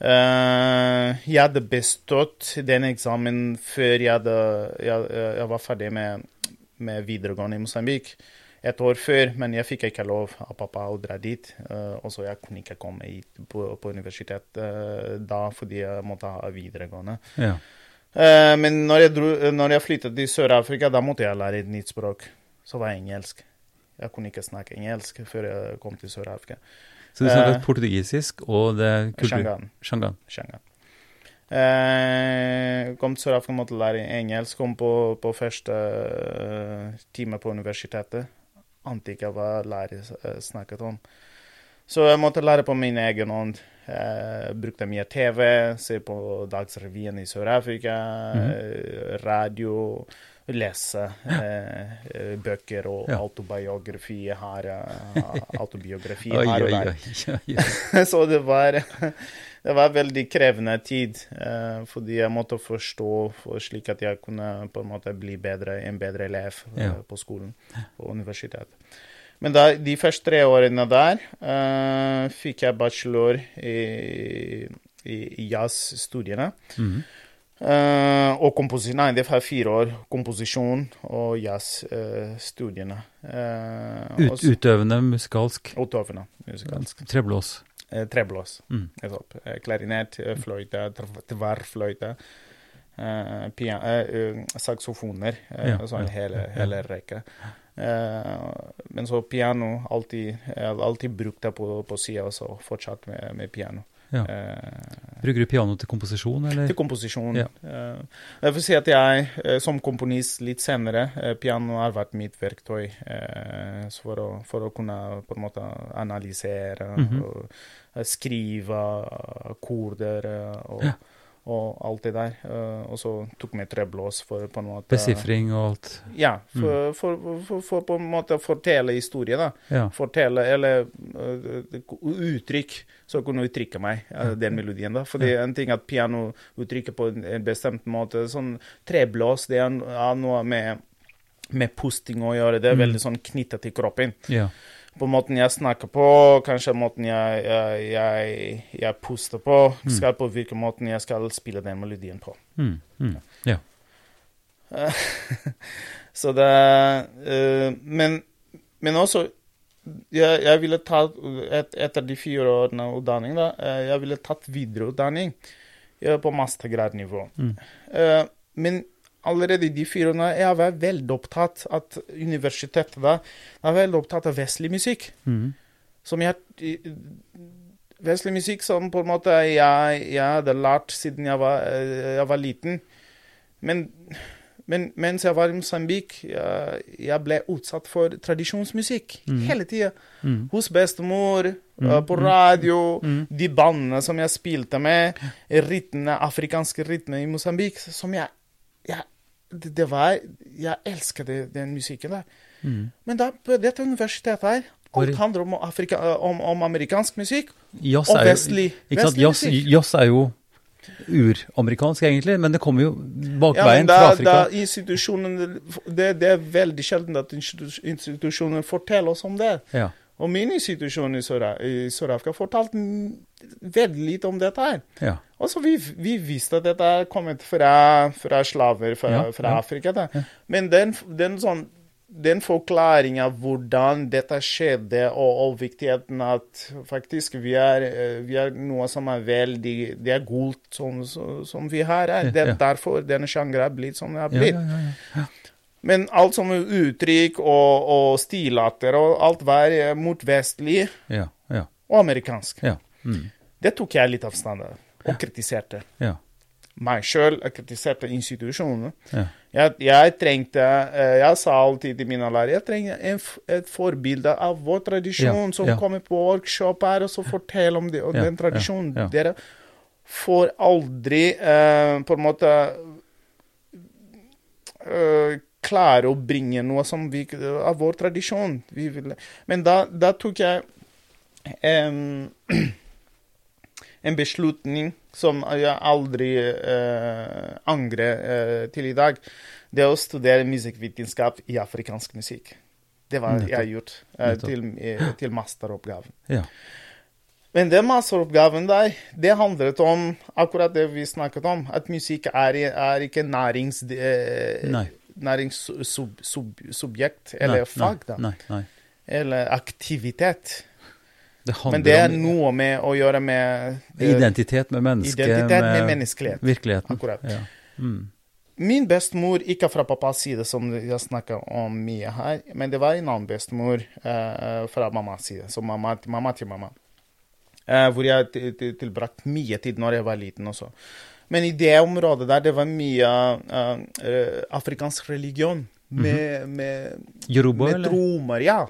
Uh, jeg hadde bestått den eksamen før jeg, hadde, jeg, jeg var ferdig med, med videregående i Mosambik et år før, men jeg fikk ikke lov av pappa å dra dit. Uh, og så jeg kunne ikke komme hit på, på universitet uh, da fordi jeg måtte ha videregående. Ja. Uh, men når jeg, dro, når jeg, flyttet til Sør-Afrika, da måtte jeg lære et nytt språk. Så var jeg engelsk. Jeg kunne ikke snakke engelsk før jeg kom til Sør-Afrika. Så du snakket portugisisk og det Shangan. Shangan. Shangan. Eh, kom til Sør-Afrika måtte lære engelsk. Kom på, på første time på universitetet ante ikke hva lærer eh, snakket om. Så jeg måtte lære på min egen hånd. Jeg brukte mye TV, se på Dagsrevyen i Sør-Afrika, mm. radio, lese eh, bøker og ja. autobiografi her. Autobiografi <laughs> her og der. <laughs> Så det var det var veldig krevende tid, eh, fordi jeg måtte forstå for slik at jeg kunne på en måte bli bedre, en bedre elev eh, ja. på skolen, på universitetet. Men da, de første tre årene der eh, fikk jeg bachelor i, i, i jazzstudiene. Mm -hmm. Uh, og komposisjon Nei, det var fire år. Komposisjon og jazzstudiene. Uh, uh, Ut, utøvende musikalsk? Utøvende musikalsk. Treblås? Eh, treblås. Mm. Eh, klarinett, eh, fløyte, tverrfløyte, eh, eh, saksofoner. Ja, sånn ja, hele, hele rekke. men så piano alltid, alltid brukt det på, på sida, og så fortsatt med, med piano. Ja. Bruker du piano til komposisjon, eller? Til komposisjon. Ja. Jeg vil si at jeg, som komponist litt senere, piano har vært mitt verktøy for å, for, å, kunne på en måte analysere mm -hmm. og skrive akkorder og, ja. Og, alt det der. Og så tok vi treblås for på en måte Besifring og alt? Ja, for, mm. for, for, for, på en måte å fortelle historie, da. Ja. Fortelle, eller uh, uttrykk, så jeg kunne uttrykke meg, uh, den melodien. da. Fordi ja. en ting at piano uttrykker på en bestemt måte. Sånn treblås, det er noe med, med pusting å gjøre. Det er mm. veldig sånn knyttet til kroppen. Ja på måten jeg snakker på, kanskje måten jeg, jeg, jeg, jeg puster på, mm. skal påvirke måten jeg skal spille den melodien på. Mm. Mm. Ja. <laughs> så det uh, men, men, også jeg, ville tatt, et, Etter de fire årene utdanning, da, uh, jeg ville tatt videreutdanning uh, på mastergradnivå. Mm. Uh, men allerede de fire årene jeg var veldig opptatt av universitetet da, var veldig opptatt av vestlig musikk. Mm. Som jeg Vestlig musikk som på en måte jeg, jeg hadde lært siden jeg var, jeg var liten. Men, men, mens jeg var i Mosambik, jeg, jeg, ble utsatt for tradisjonsmusikk mm. hele tida. Mm. Hos bestemor, mm. på mm. radio, mm. de bandene som jeg spilte med, rytmene, afrikanske rytmer i Mosambik, som jeg, jeg det, det var Jeg elsket den musikken der. Mm. Men da, på dette universitetet her Alt handler om, Afrika, om, om amerikansk musikk og vestlig, vestlig jazz, musikk. Jazz er jo uramerikansk, egentlig, men det kommer jo bakveien ja, fra Afrika. Da, institusjonen, det, det, er veldig sjelden at institusjonen forteller oss om det. Ja. Og min institusjon i Sør-Afrika fortalte veldig lite om dette her. Ja. Og så vi, vi, visste at dette er kommet fra, fra slaver fra, ja, fra Afrika. Da. Men den, den, sånn, den forklaringa hvordan dette skjedde, og, og, viktigheten at faktisk vi er, vi er noe som er veldig Det er gult som, som vi har her. Det er derfor denne sjangeren er blitt som den er blitt. Men alt som uttrykk og, og stilarter og alt var mot vestlig ja, ja. og amerikansk. Ja. Mm. Det tok jeg litt avstand av og kritiserte. meg sjøl, kritiserte institusjonene. Ja. Jeg, jeg trengte eh, Jeg sa alltid til mine lærere jeg trenger en, et forbilde av vår tradisjon, som kommer på workshop her og så forteller om, det, og den tradisjonen. Dere får aldri eh, på en måte eh, klare å bringe noe som vi, av vår tradisjon. Vi ville. men da, da tok jeg em, en beslutning som jeg aldri uh, angrer uh, til i dag. Det å studere musikkvitenskap i afrikansk musikk. Det var Nettopp. jeg gjort uh, til, til masteroppgaven. Ja. Men den masteroppgaven der, det handlet om akkurat det vi snakket om. At musikk er, er ikke nærings... Nei. Næringssubjekt, eller Nei, fag, da. Nei, nei. Eller aktivitet. Det Men det er noe med å gjøre med det, identitet med mennesket. identitet med menneskelighet. Virkeligheten. Akkurat. Ja. Mm. Min bestemor, ikke fra pappas side, som jeg snakker om mye her, men det var en annen bestemor uh, fra mammas side, som mamma, mamma til mamma. uh, hvor jeg til- til- mye tid når jeg var liten også. Men i det området der, det var mye eh, eh, afrikansk religion. Med, med, Yoruba, med tromer, ja.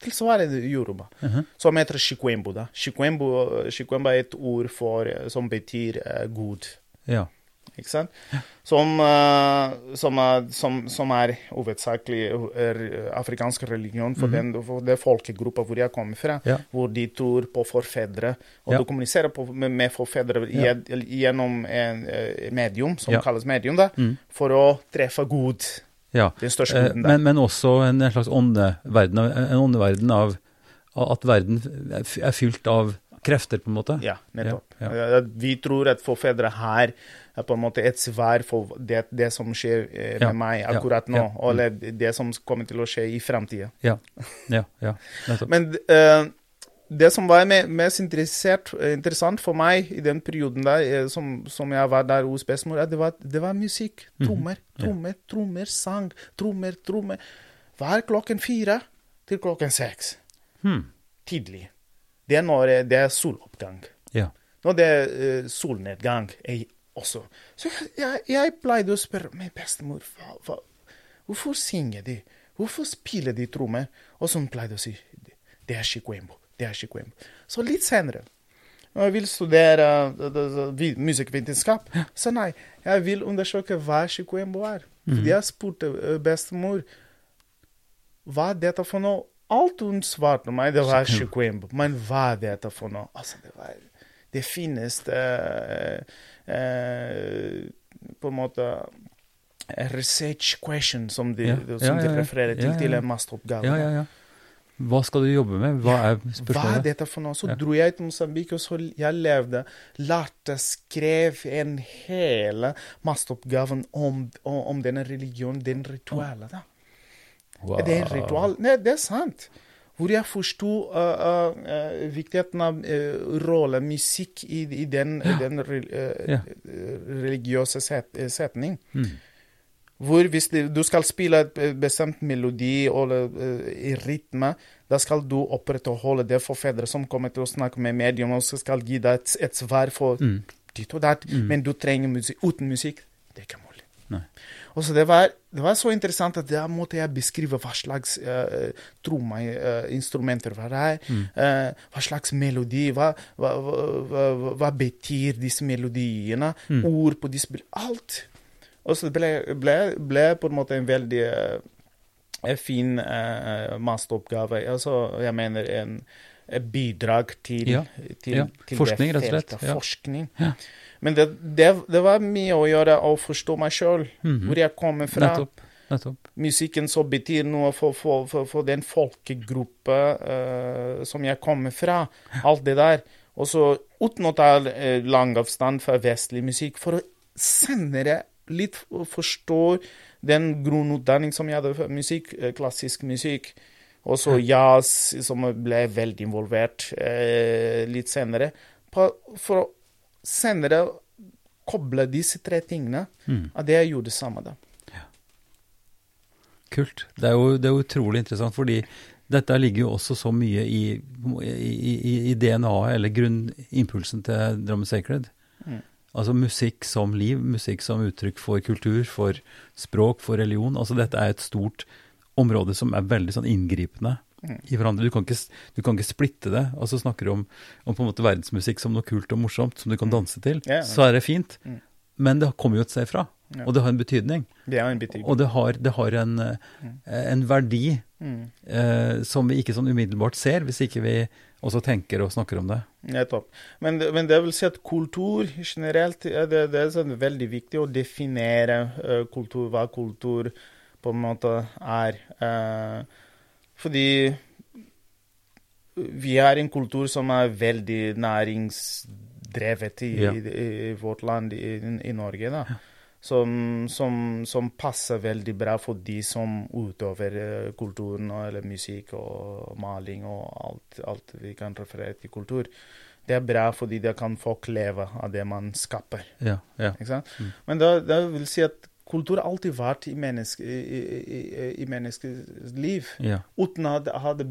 Tilsvarende yoruba. Mhm. Som heter shikwembo. da. Shikwembo, shikwembo er et ord for, eh, som betyr uh, god. Ja. Ikke sant? Som, eh, som, er, som, som er hovedsakelig er afrikansk religion for, den, for det folkegruppa hvor jeg kommer fra. Ja. Hvor de tror på forfedre. Og Ja. du kommuniserer på, med, med forfedre Ja. gjennom en eh, medium, som kalles medium, da, Mm. for å treffe ja. Den største Eh, guden der. men, men også en, slags åndeverden, en åndeverden av at verden er fylt av krefter, på en måte. Ja, nettopp. Ja, ja. Vi tror at forfedre her er på en måte et svar for det, det som skjer eh, med Ja, meg ja, akkurat nå, ja, mm. eller det som kommer til å skje i framtida. Ja, ja, ja. Men eh, det som var mest eh, interessant for meg i den perioden der, eh, som, som jeg var der hos bestemor, det var, det var musikk. Trommer, ja. trommer, trommer, sang. Trommer, trommer. Hver klokken fire til klokken seks. Hmm. Tidlig. Det er når eh, det er soloppgang. Ja. Når det er eh, solnedgang er også. Så jeg, jeg, pleide å spørre min bestemor hva, hva, hvorfor synger de? Hvorfor spiller de trommer? Og så hun pleide å si det er shikwembo. Det er shikwembo. Så litt senere jeg vil studere uh, musikkvitenskap, så nei, jeg vil undersøke hva shikwembo er. Mm. jeg spurte uh, bestemor hva er dette for noe. Alt hun svarte meg, det var shikwembo. Men hva er dette for noe? Altså, det var det finnes eh, eh, På en måte research question, som de, Ja, som de refererer til, Ja, ja, til en masteroppgave. ja, ja, ja. Hva skal du jobbe med? Hva er Hva er dette for noe? Så Ja. dro jeg til Mosambik, og så jeg levde, lærte, skrev en hele masteroppgaven om, om, om denne religionen, den ritualet. da. Wow. Det er en ritual. Nei, det er sant. Hvor jeg forsto uh, uh, viktigheten av uh, rollen musikk i, i den, ja. den re, Ja. religiøse set, setning. Mm. Hvor hvis du skal spille et bestemt melodi eller i rytme, da skal du opprettholde det for fedre som kommer til å snakke med medium og så skal gi deg et, et svar for Mm. ditt og datt. Mm. Men du trenger musikk. Uten musikk, det er ikke mulig. Nei. Og så det var, det var så interessant at da måtte jeg beskrive hva slags uh, trommeinstrumenter var det, Mm. Uh, hva slags melodi, hva, hva, hva, hva, betyr disse melodiene, Mm. ord på disse Alt. Og så ble, ble, ble på en måte en veldig uh, fin uh, masteroppgave. Altså, jeg mener en bidrag til, Ja, til, ja. til Forskning, det rett og slett, ja. Forskning. Ja. Men det, det, det var mye å gjøre å forstå meg sjøl, Mhm. hvor jeg kommer fra. Nettopp. Nettopp. Musikken som betyr noe for, for, for, for den folkegruppa uh, som jeg kommer fra. Alt det der. Og så uten å ta uh, lang avstand fra vestlig musikk, for å senere litt forstå den grunnutdanning som jeg hadde for musikk, eh, klassisk musikk. Og så jazz, som ble veldig involvert eh, litt senere. På, for senere koble disse tre tingene. Mm. At jeg gjorde det samme da. Kult. Det er, jo, det er utrolig interessant, fordi dette ligger jo også så mye i, i, i, i DNA-et, eller grunnimpulsen til Drammen Sacred. Mm. Altså musikk som liv, musikk som uttrykk for kultur, for språk, for religion. Altså dette er et stort område som er veldig sånn inngripende i hverandre. Du kan ikke, du kan ikke splitte det. Altså snakker du om, om på en måte verdensmusikk som noe kult og morsomt som du kan danse til, ja. så er det fint. Mm. Men det kommer jo et sted fra, Ja. og det har en betydning. Det en betydning. Og det har, det har en, mm. en verdi Mm. eh, som vi ikke sånn umiddelbart ser, hvis ikke vi også tenker og snakker om det. Nettopp. Men, men det vil si at kultur generelt det, det er sånn veldig viktig å definere uh, kultur, hva kultur på en måte er. Eh, fordi vi har en kultur som er veldig næringsdrevet i, Ja. i, i vårt land, i, i Norge. da. Som, som, som passer veldig bra for de som utøver eh, kulturen, eller musikk og maling og alt, alt vi kan referere til kultur. Det er bra fordi det kan folk leve av det man skaper. Ja, ja. Mm. Men da, da vil si at kultur har alltid vært i, menneske, i, i, menneskets liv, Ja, uten at det hadde,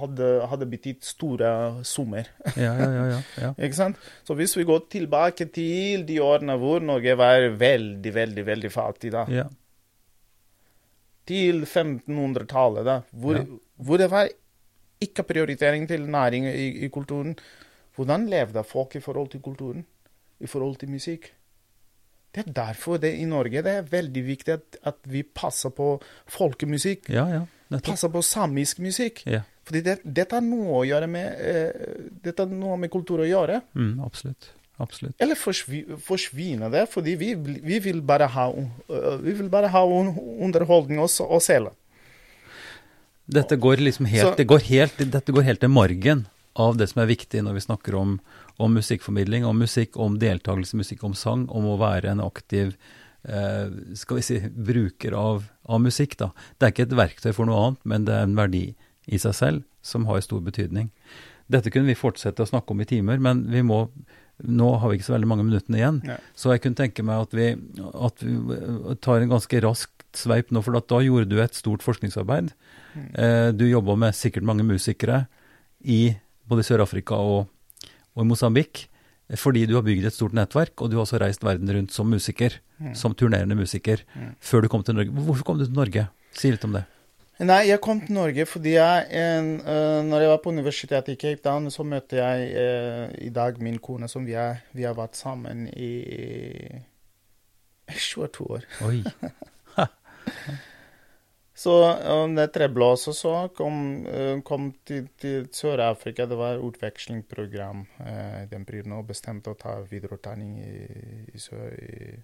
hadde, hadde betydd store summer. ja, ja. ja, ja, ja. <laughs> Ikke sant? Så hvis vi går tilbake til de årene hvor Norge var veldig, veldig veldig fattig, da, ja. til 1500-tallet, da, hvor, hvor det var ikke prioritering til næring i, i kulturen, hvordan levde folk i forhold til kulturen? I forhold til musikk? Det er derfor det i Norge det er veldig viktig at, at vi passer på folkemusikk. ja, ja. Passer på samisk musikk. Ja. Fordi det, dette har noe å gjøre med eh, Dette har noe med kultur å gjøre. Mm, absolutt. Absolutt. Eller forsvi, forsvinner det, fordi vi, vi vil bare ha, øh, vi vil bare ha underholdning og, s- og selge. Dette går liksom helt, Så- det går helt, dette går helt til margen av det som er viktig når vi snakker om, om musikkformidling, om musikk, om deltakelse, i musikk, om sang, om å være en aktiv eh, skal vi si, bruker av, av musikk. Da. Det er ikke et verktøy for noe annet, men det er en verdi i seg selv som har stor betydning. Dette kunne vi fortsette å snakke om i timer, men vi må, nå har vi ikke så veldig mange minuttene igjen. Ja. Så jeg kunne tenke meg at vi, at vi tar en ganske rask sveip nå, for at da gjorde du et stort forskningsarbeid. Eh, du jobba med sikkert mange musikere i både i Sør-Afrika og, og i Mosambik, eh, fordi du har bygd et stort nettverk, og du har også reist verden rundt som musiker, som turnerende musiker, før du kom til Norge. Hvorfor kom du til Norge? Si litt om det. Nei, jeg kom til Norge fordi jeg en, uh, når jeg var på universitetet i Cape Town, så møtte jeg uh, i dag min kone, som vi har, vi har vært sammen i 22 år. Oi. <laughs> Så det etter også, så kom, øh, kom til, til Sør-Afrika. Det var utvekslingsprogram øh, den perioden, og bestemte å ta videreutdanning i, i, Sør- i,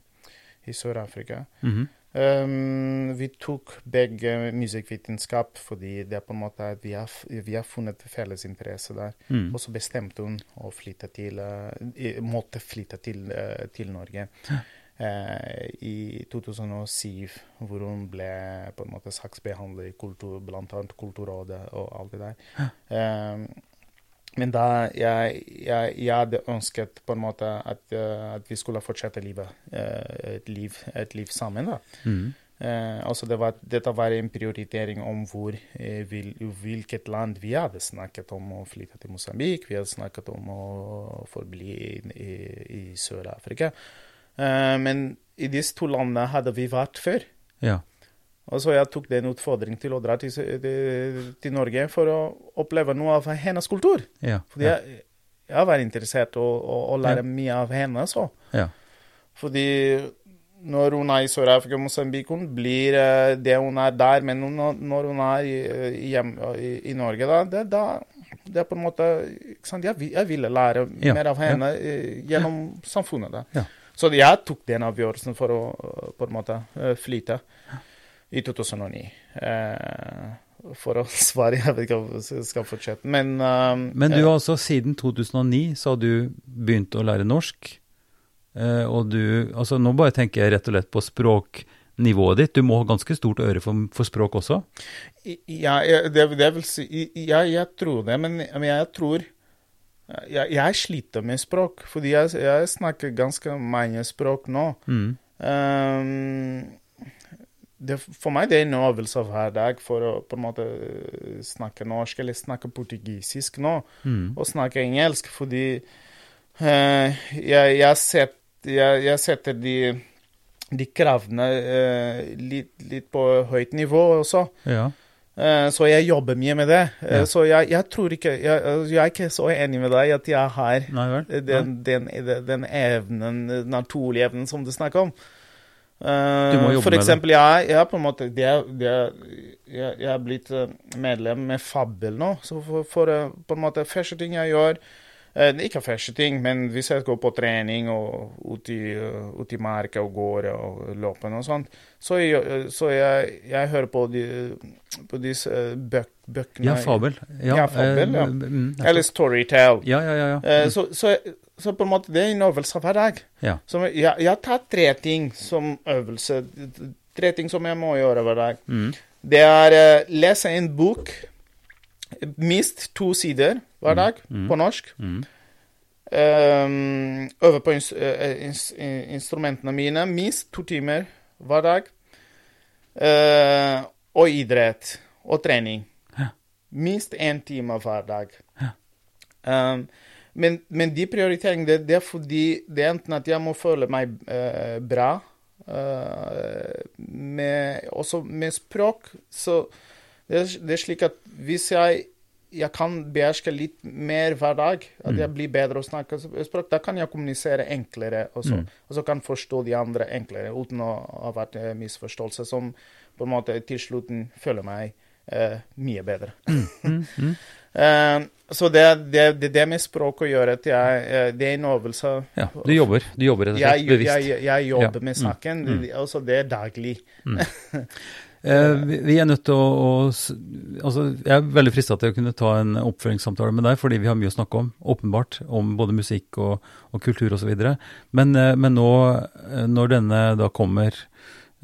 i Sør-Afrika. Mhm. Um, vi tok begge musikkvitenskap fordi det er på en måte at vi har, vi har funnet felles interesse der. Mm. Og så bestemte hun å flytte til uh, Måtte flytte til, til Norge eh, i 2007, hvor hun ble på en måte saksbehandler i kultur, bl.a. Kulturrådet og alt det der. Um, men da jeg, jeg, jeg hadde ønsket på en måte at, uh, at vi skulle fortsette livet, et, liv, et liv sammen. da. Mm. Eh, altså det var, dette var en prioritering om hvor, eh, vil, hvilket land vi hadde snakket om å flytte til Mosambik. Vi hadde snakket om å forbli i, i, i Sør-Afrika. Eh, men i disse to landene hadde vi vært før. Ja. Og så jeg tok den utfordringen til å dra til, til, Norge for å oppleve noe av hennes kultur. Ja. Fordi jeg, jeg var interessert i å, å, å lære Ja. mye av henne. så. ja. Fordi når hun er i Sør-Afrika og Mosambik, hun blir eh, det hun er der. Men når hun er i, i, hjem, i, i Norge, da det, da det er på en måte? Jeg, jeg ville lære mer av henne eh, gjennom samfunnet. da. Så jeg tok den avgjørelsen for å eh, på en måte flyte i 2009. Eh, for å <laughs> svare Jeg vet ikke om jeg skal fortsette, men eh, Men du eh, har altså siden 2009 så har du begynt å lære norsk. Eh, og du Altså nå bare tenker jeg rett og slett på språknivået ditt. Du må ha ganske stort øre for, for språk også. Ja, det, det vil si Ja, jeg tror det, men, men jeg tror jeg, jeg sliter med språk, fordi jeg, jeg snakker ganske mange språk nå. Mm. Um, det, for meg det er en øvelse hver dag for å på en måte eh, snakke norsk eller snakke portugisisk nå, Mm. og snakke engelsk, fordi uh, jeg, jeg set, jeg, jeg setter de, de kravene uh, litt, litt, på høyt nivå også. Ja. Eh, så jeg jobber mye med det. Eh, Ja. Så jeg, jeg tror ikke jeg, altså, jeg er ikke så enig med deg at jeg har Nei vel? den, den, den, evnen, den naturlige evnen som du snakker om. Eh, Du må jobbe for med det. eksempel, jeg, jeg, på en måte, det, er- det, er- jeg, er blitt eh, medlem med Fabel nå. Så for, for eh, på en måte første ting jeg gjør eh, er Ikke første ting, men hvis jeg går på trening og ut i, eh, ut i marka og går og løper og sånt, så, jeg, så jeg, jeg hører på, de, på disse eh, bøk, bøkene Ja, fabel. Ja, fabel, ja. eh, mm, Eller Storytell. Ja, ja, ja. ja. Eh, så, så, så på en måte det er en øvelse hver dag. Ja. Så jeg, jeg tar tre ting som øvelse. Tre ting som jeg må gjøre hver dag. Mm. Det er uh, lese en bok, minst to sider hver dag, Mm. på norsk. Mm. Um, øve på ins eh, ins eh, instrumentene mine minst to timer hver dag. Uh, og idrett og trening. Ja. Minst én time hver dag. Ja. Um, men, men de prioriteringene, det, det er fordi det er enten at jeg må føle meg uh, bra uh, med, Også med språk. Så det det er slik at hvis jeg jeg kan beherske litt mer hver dag. At Mm. jeg blir bedre å snakke språk. Da kan jeg kommunisere enklere også. Mm. Og så kan forstå de andre enklere, uten å ha vært eh, misforståelse, som på en måte til slutten føler meg eh, mye bedre. Mm. Mm. <laughs> Eh, så det, det, det, det med språk å gjøre, at jeg, eh, det er en øvelse. Ja, du jobber. Du jobber rett og Jeg, slett bevisst. jeg, jeg jobber Ja. med Mm. saken. Mm. Det- Altså, det er daglig. <laughs> Eh, vi, er nødt til å, å altså, Jeg er veldig frista til å kunne ta en oppfølgingssamtale med deg, fordi vi har mye å snakke om, åpenbart, om både musikk og, og kultur osv. Men, eh, men nå, eh, når denne da kommer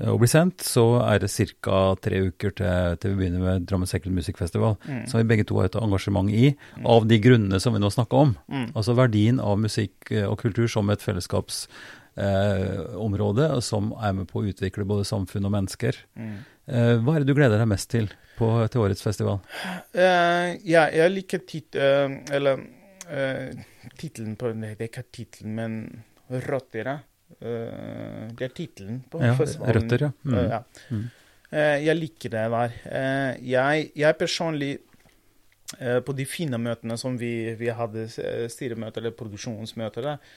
og blir sendt, så er det ca. tre uker til, til vi begynner med Drammen Second Music Festival, Mm. som vi begge to har et engasjement i, av de grunnene som vi nå snakka om. Mm. Altså verdien av musikk og kultur som et fellesskapsområde, eh, som er med på å utvikle både samfunn og mennesker. Mm. Eh, hva er det du gleder deg mest til på, til årets festival? Uh, ja, jeg liker tit... uh, eller uh, tittelen på det er ikke tittelen, men Røtter. Uh, det er tittelen på Ja, festivalen. Røtter, ja. Mm. Ja. Mm. Jeg liker det der. Jeg, jeg personlig På de fine møtene som vi, vi hadde, styremøter eller produksjonsmøter der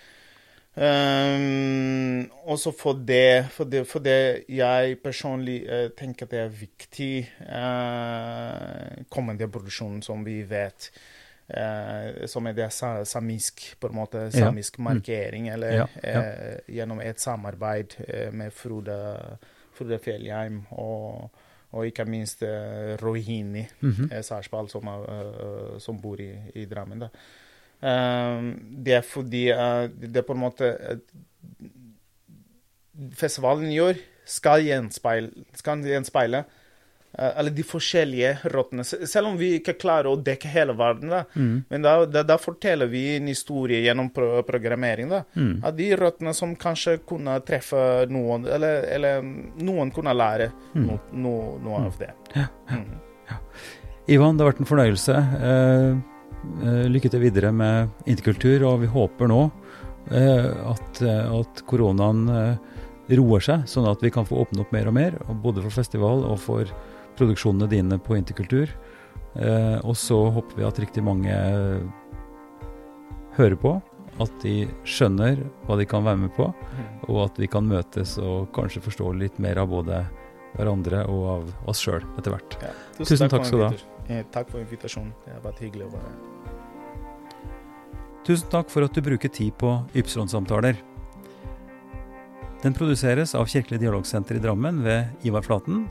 eh, Også for det, for det, for det jeg personlig uh, tenker det er viktig uh, kommende produksjon som vi vet uh, som er det sa, samisk, på en måte, Ja. samisk markering, eller Ja, ja. Uh, gjennom et samarbeid med Frode, Frode Fjellheim og, og ikke minst Rohini Mhm. eh, Sarsball, som, som bor i, i Drammen. Da. Eh, det er fordi eh, det er på en måte eh, Festivalen i år skal gjenspeile, skal gjenspeile eh, eller de forskjellige rottene. Selv om vi ikke klarer å dekke hele verden, da, Mm. men da, da, da forteller vi en historie gjennom pro programmering. da, Mm. av de rottene som kanskje kunne treffe noen, eller, eller noen kunne lære Mm. no, no, noe av det. Ja, Mm. Ivan, det har vært en fornøyelse. Eh, eh, lykke til videre med interkultur, og vi håper nå eh, at, eh, at koronaen eh, roer seg, sånn at vi kan få åpne opp mer og mer, både for festival og for produksjonene dine på interkultur. Eh, og så håper vi at riktig mange eh, hører på, at de skjønner hva de kan være med på, Mm. og at vi kan møtes og kanskje forstå litt mer av både hverandre og av oss sjøl etter hvert. Ja. Tusen takk takk skal du ha. Eh, Takk for invitasjonen. Det har vært hyggelig å være her. Tusen takk for at du bruker tid på Ypsilon-samtaler. Den produseres av Kirkelig dialogsenter i Drammen ved Ivar Flaten,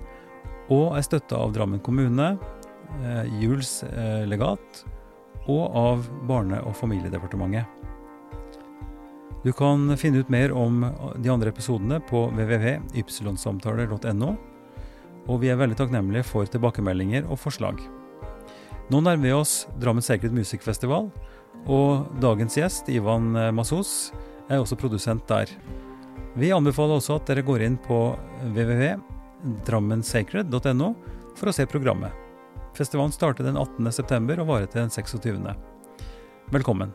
og er støtta av Drammen kommune, eh, Juls eh, legat og av Barne- og familiedepartementet. Du kan finne ut mer om de andre episodene på www.ypsilonsamtaler.no, og vi er veldig takknemlige for tilbakemeldinger og forslag. Nå nærmer vi oss Drammen Sacred Music Festival, og dagens gjest, Ivan Masos, er også produsent der. Vi anbefaler også at dere går inn på www.drammensacred.no for å se programmet. Festivalen starter den 18. september og varer til den 26. Velkommen.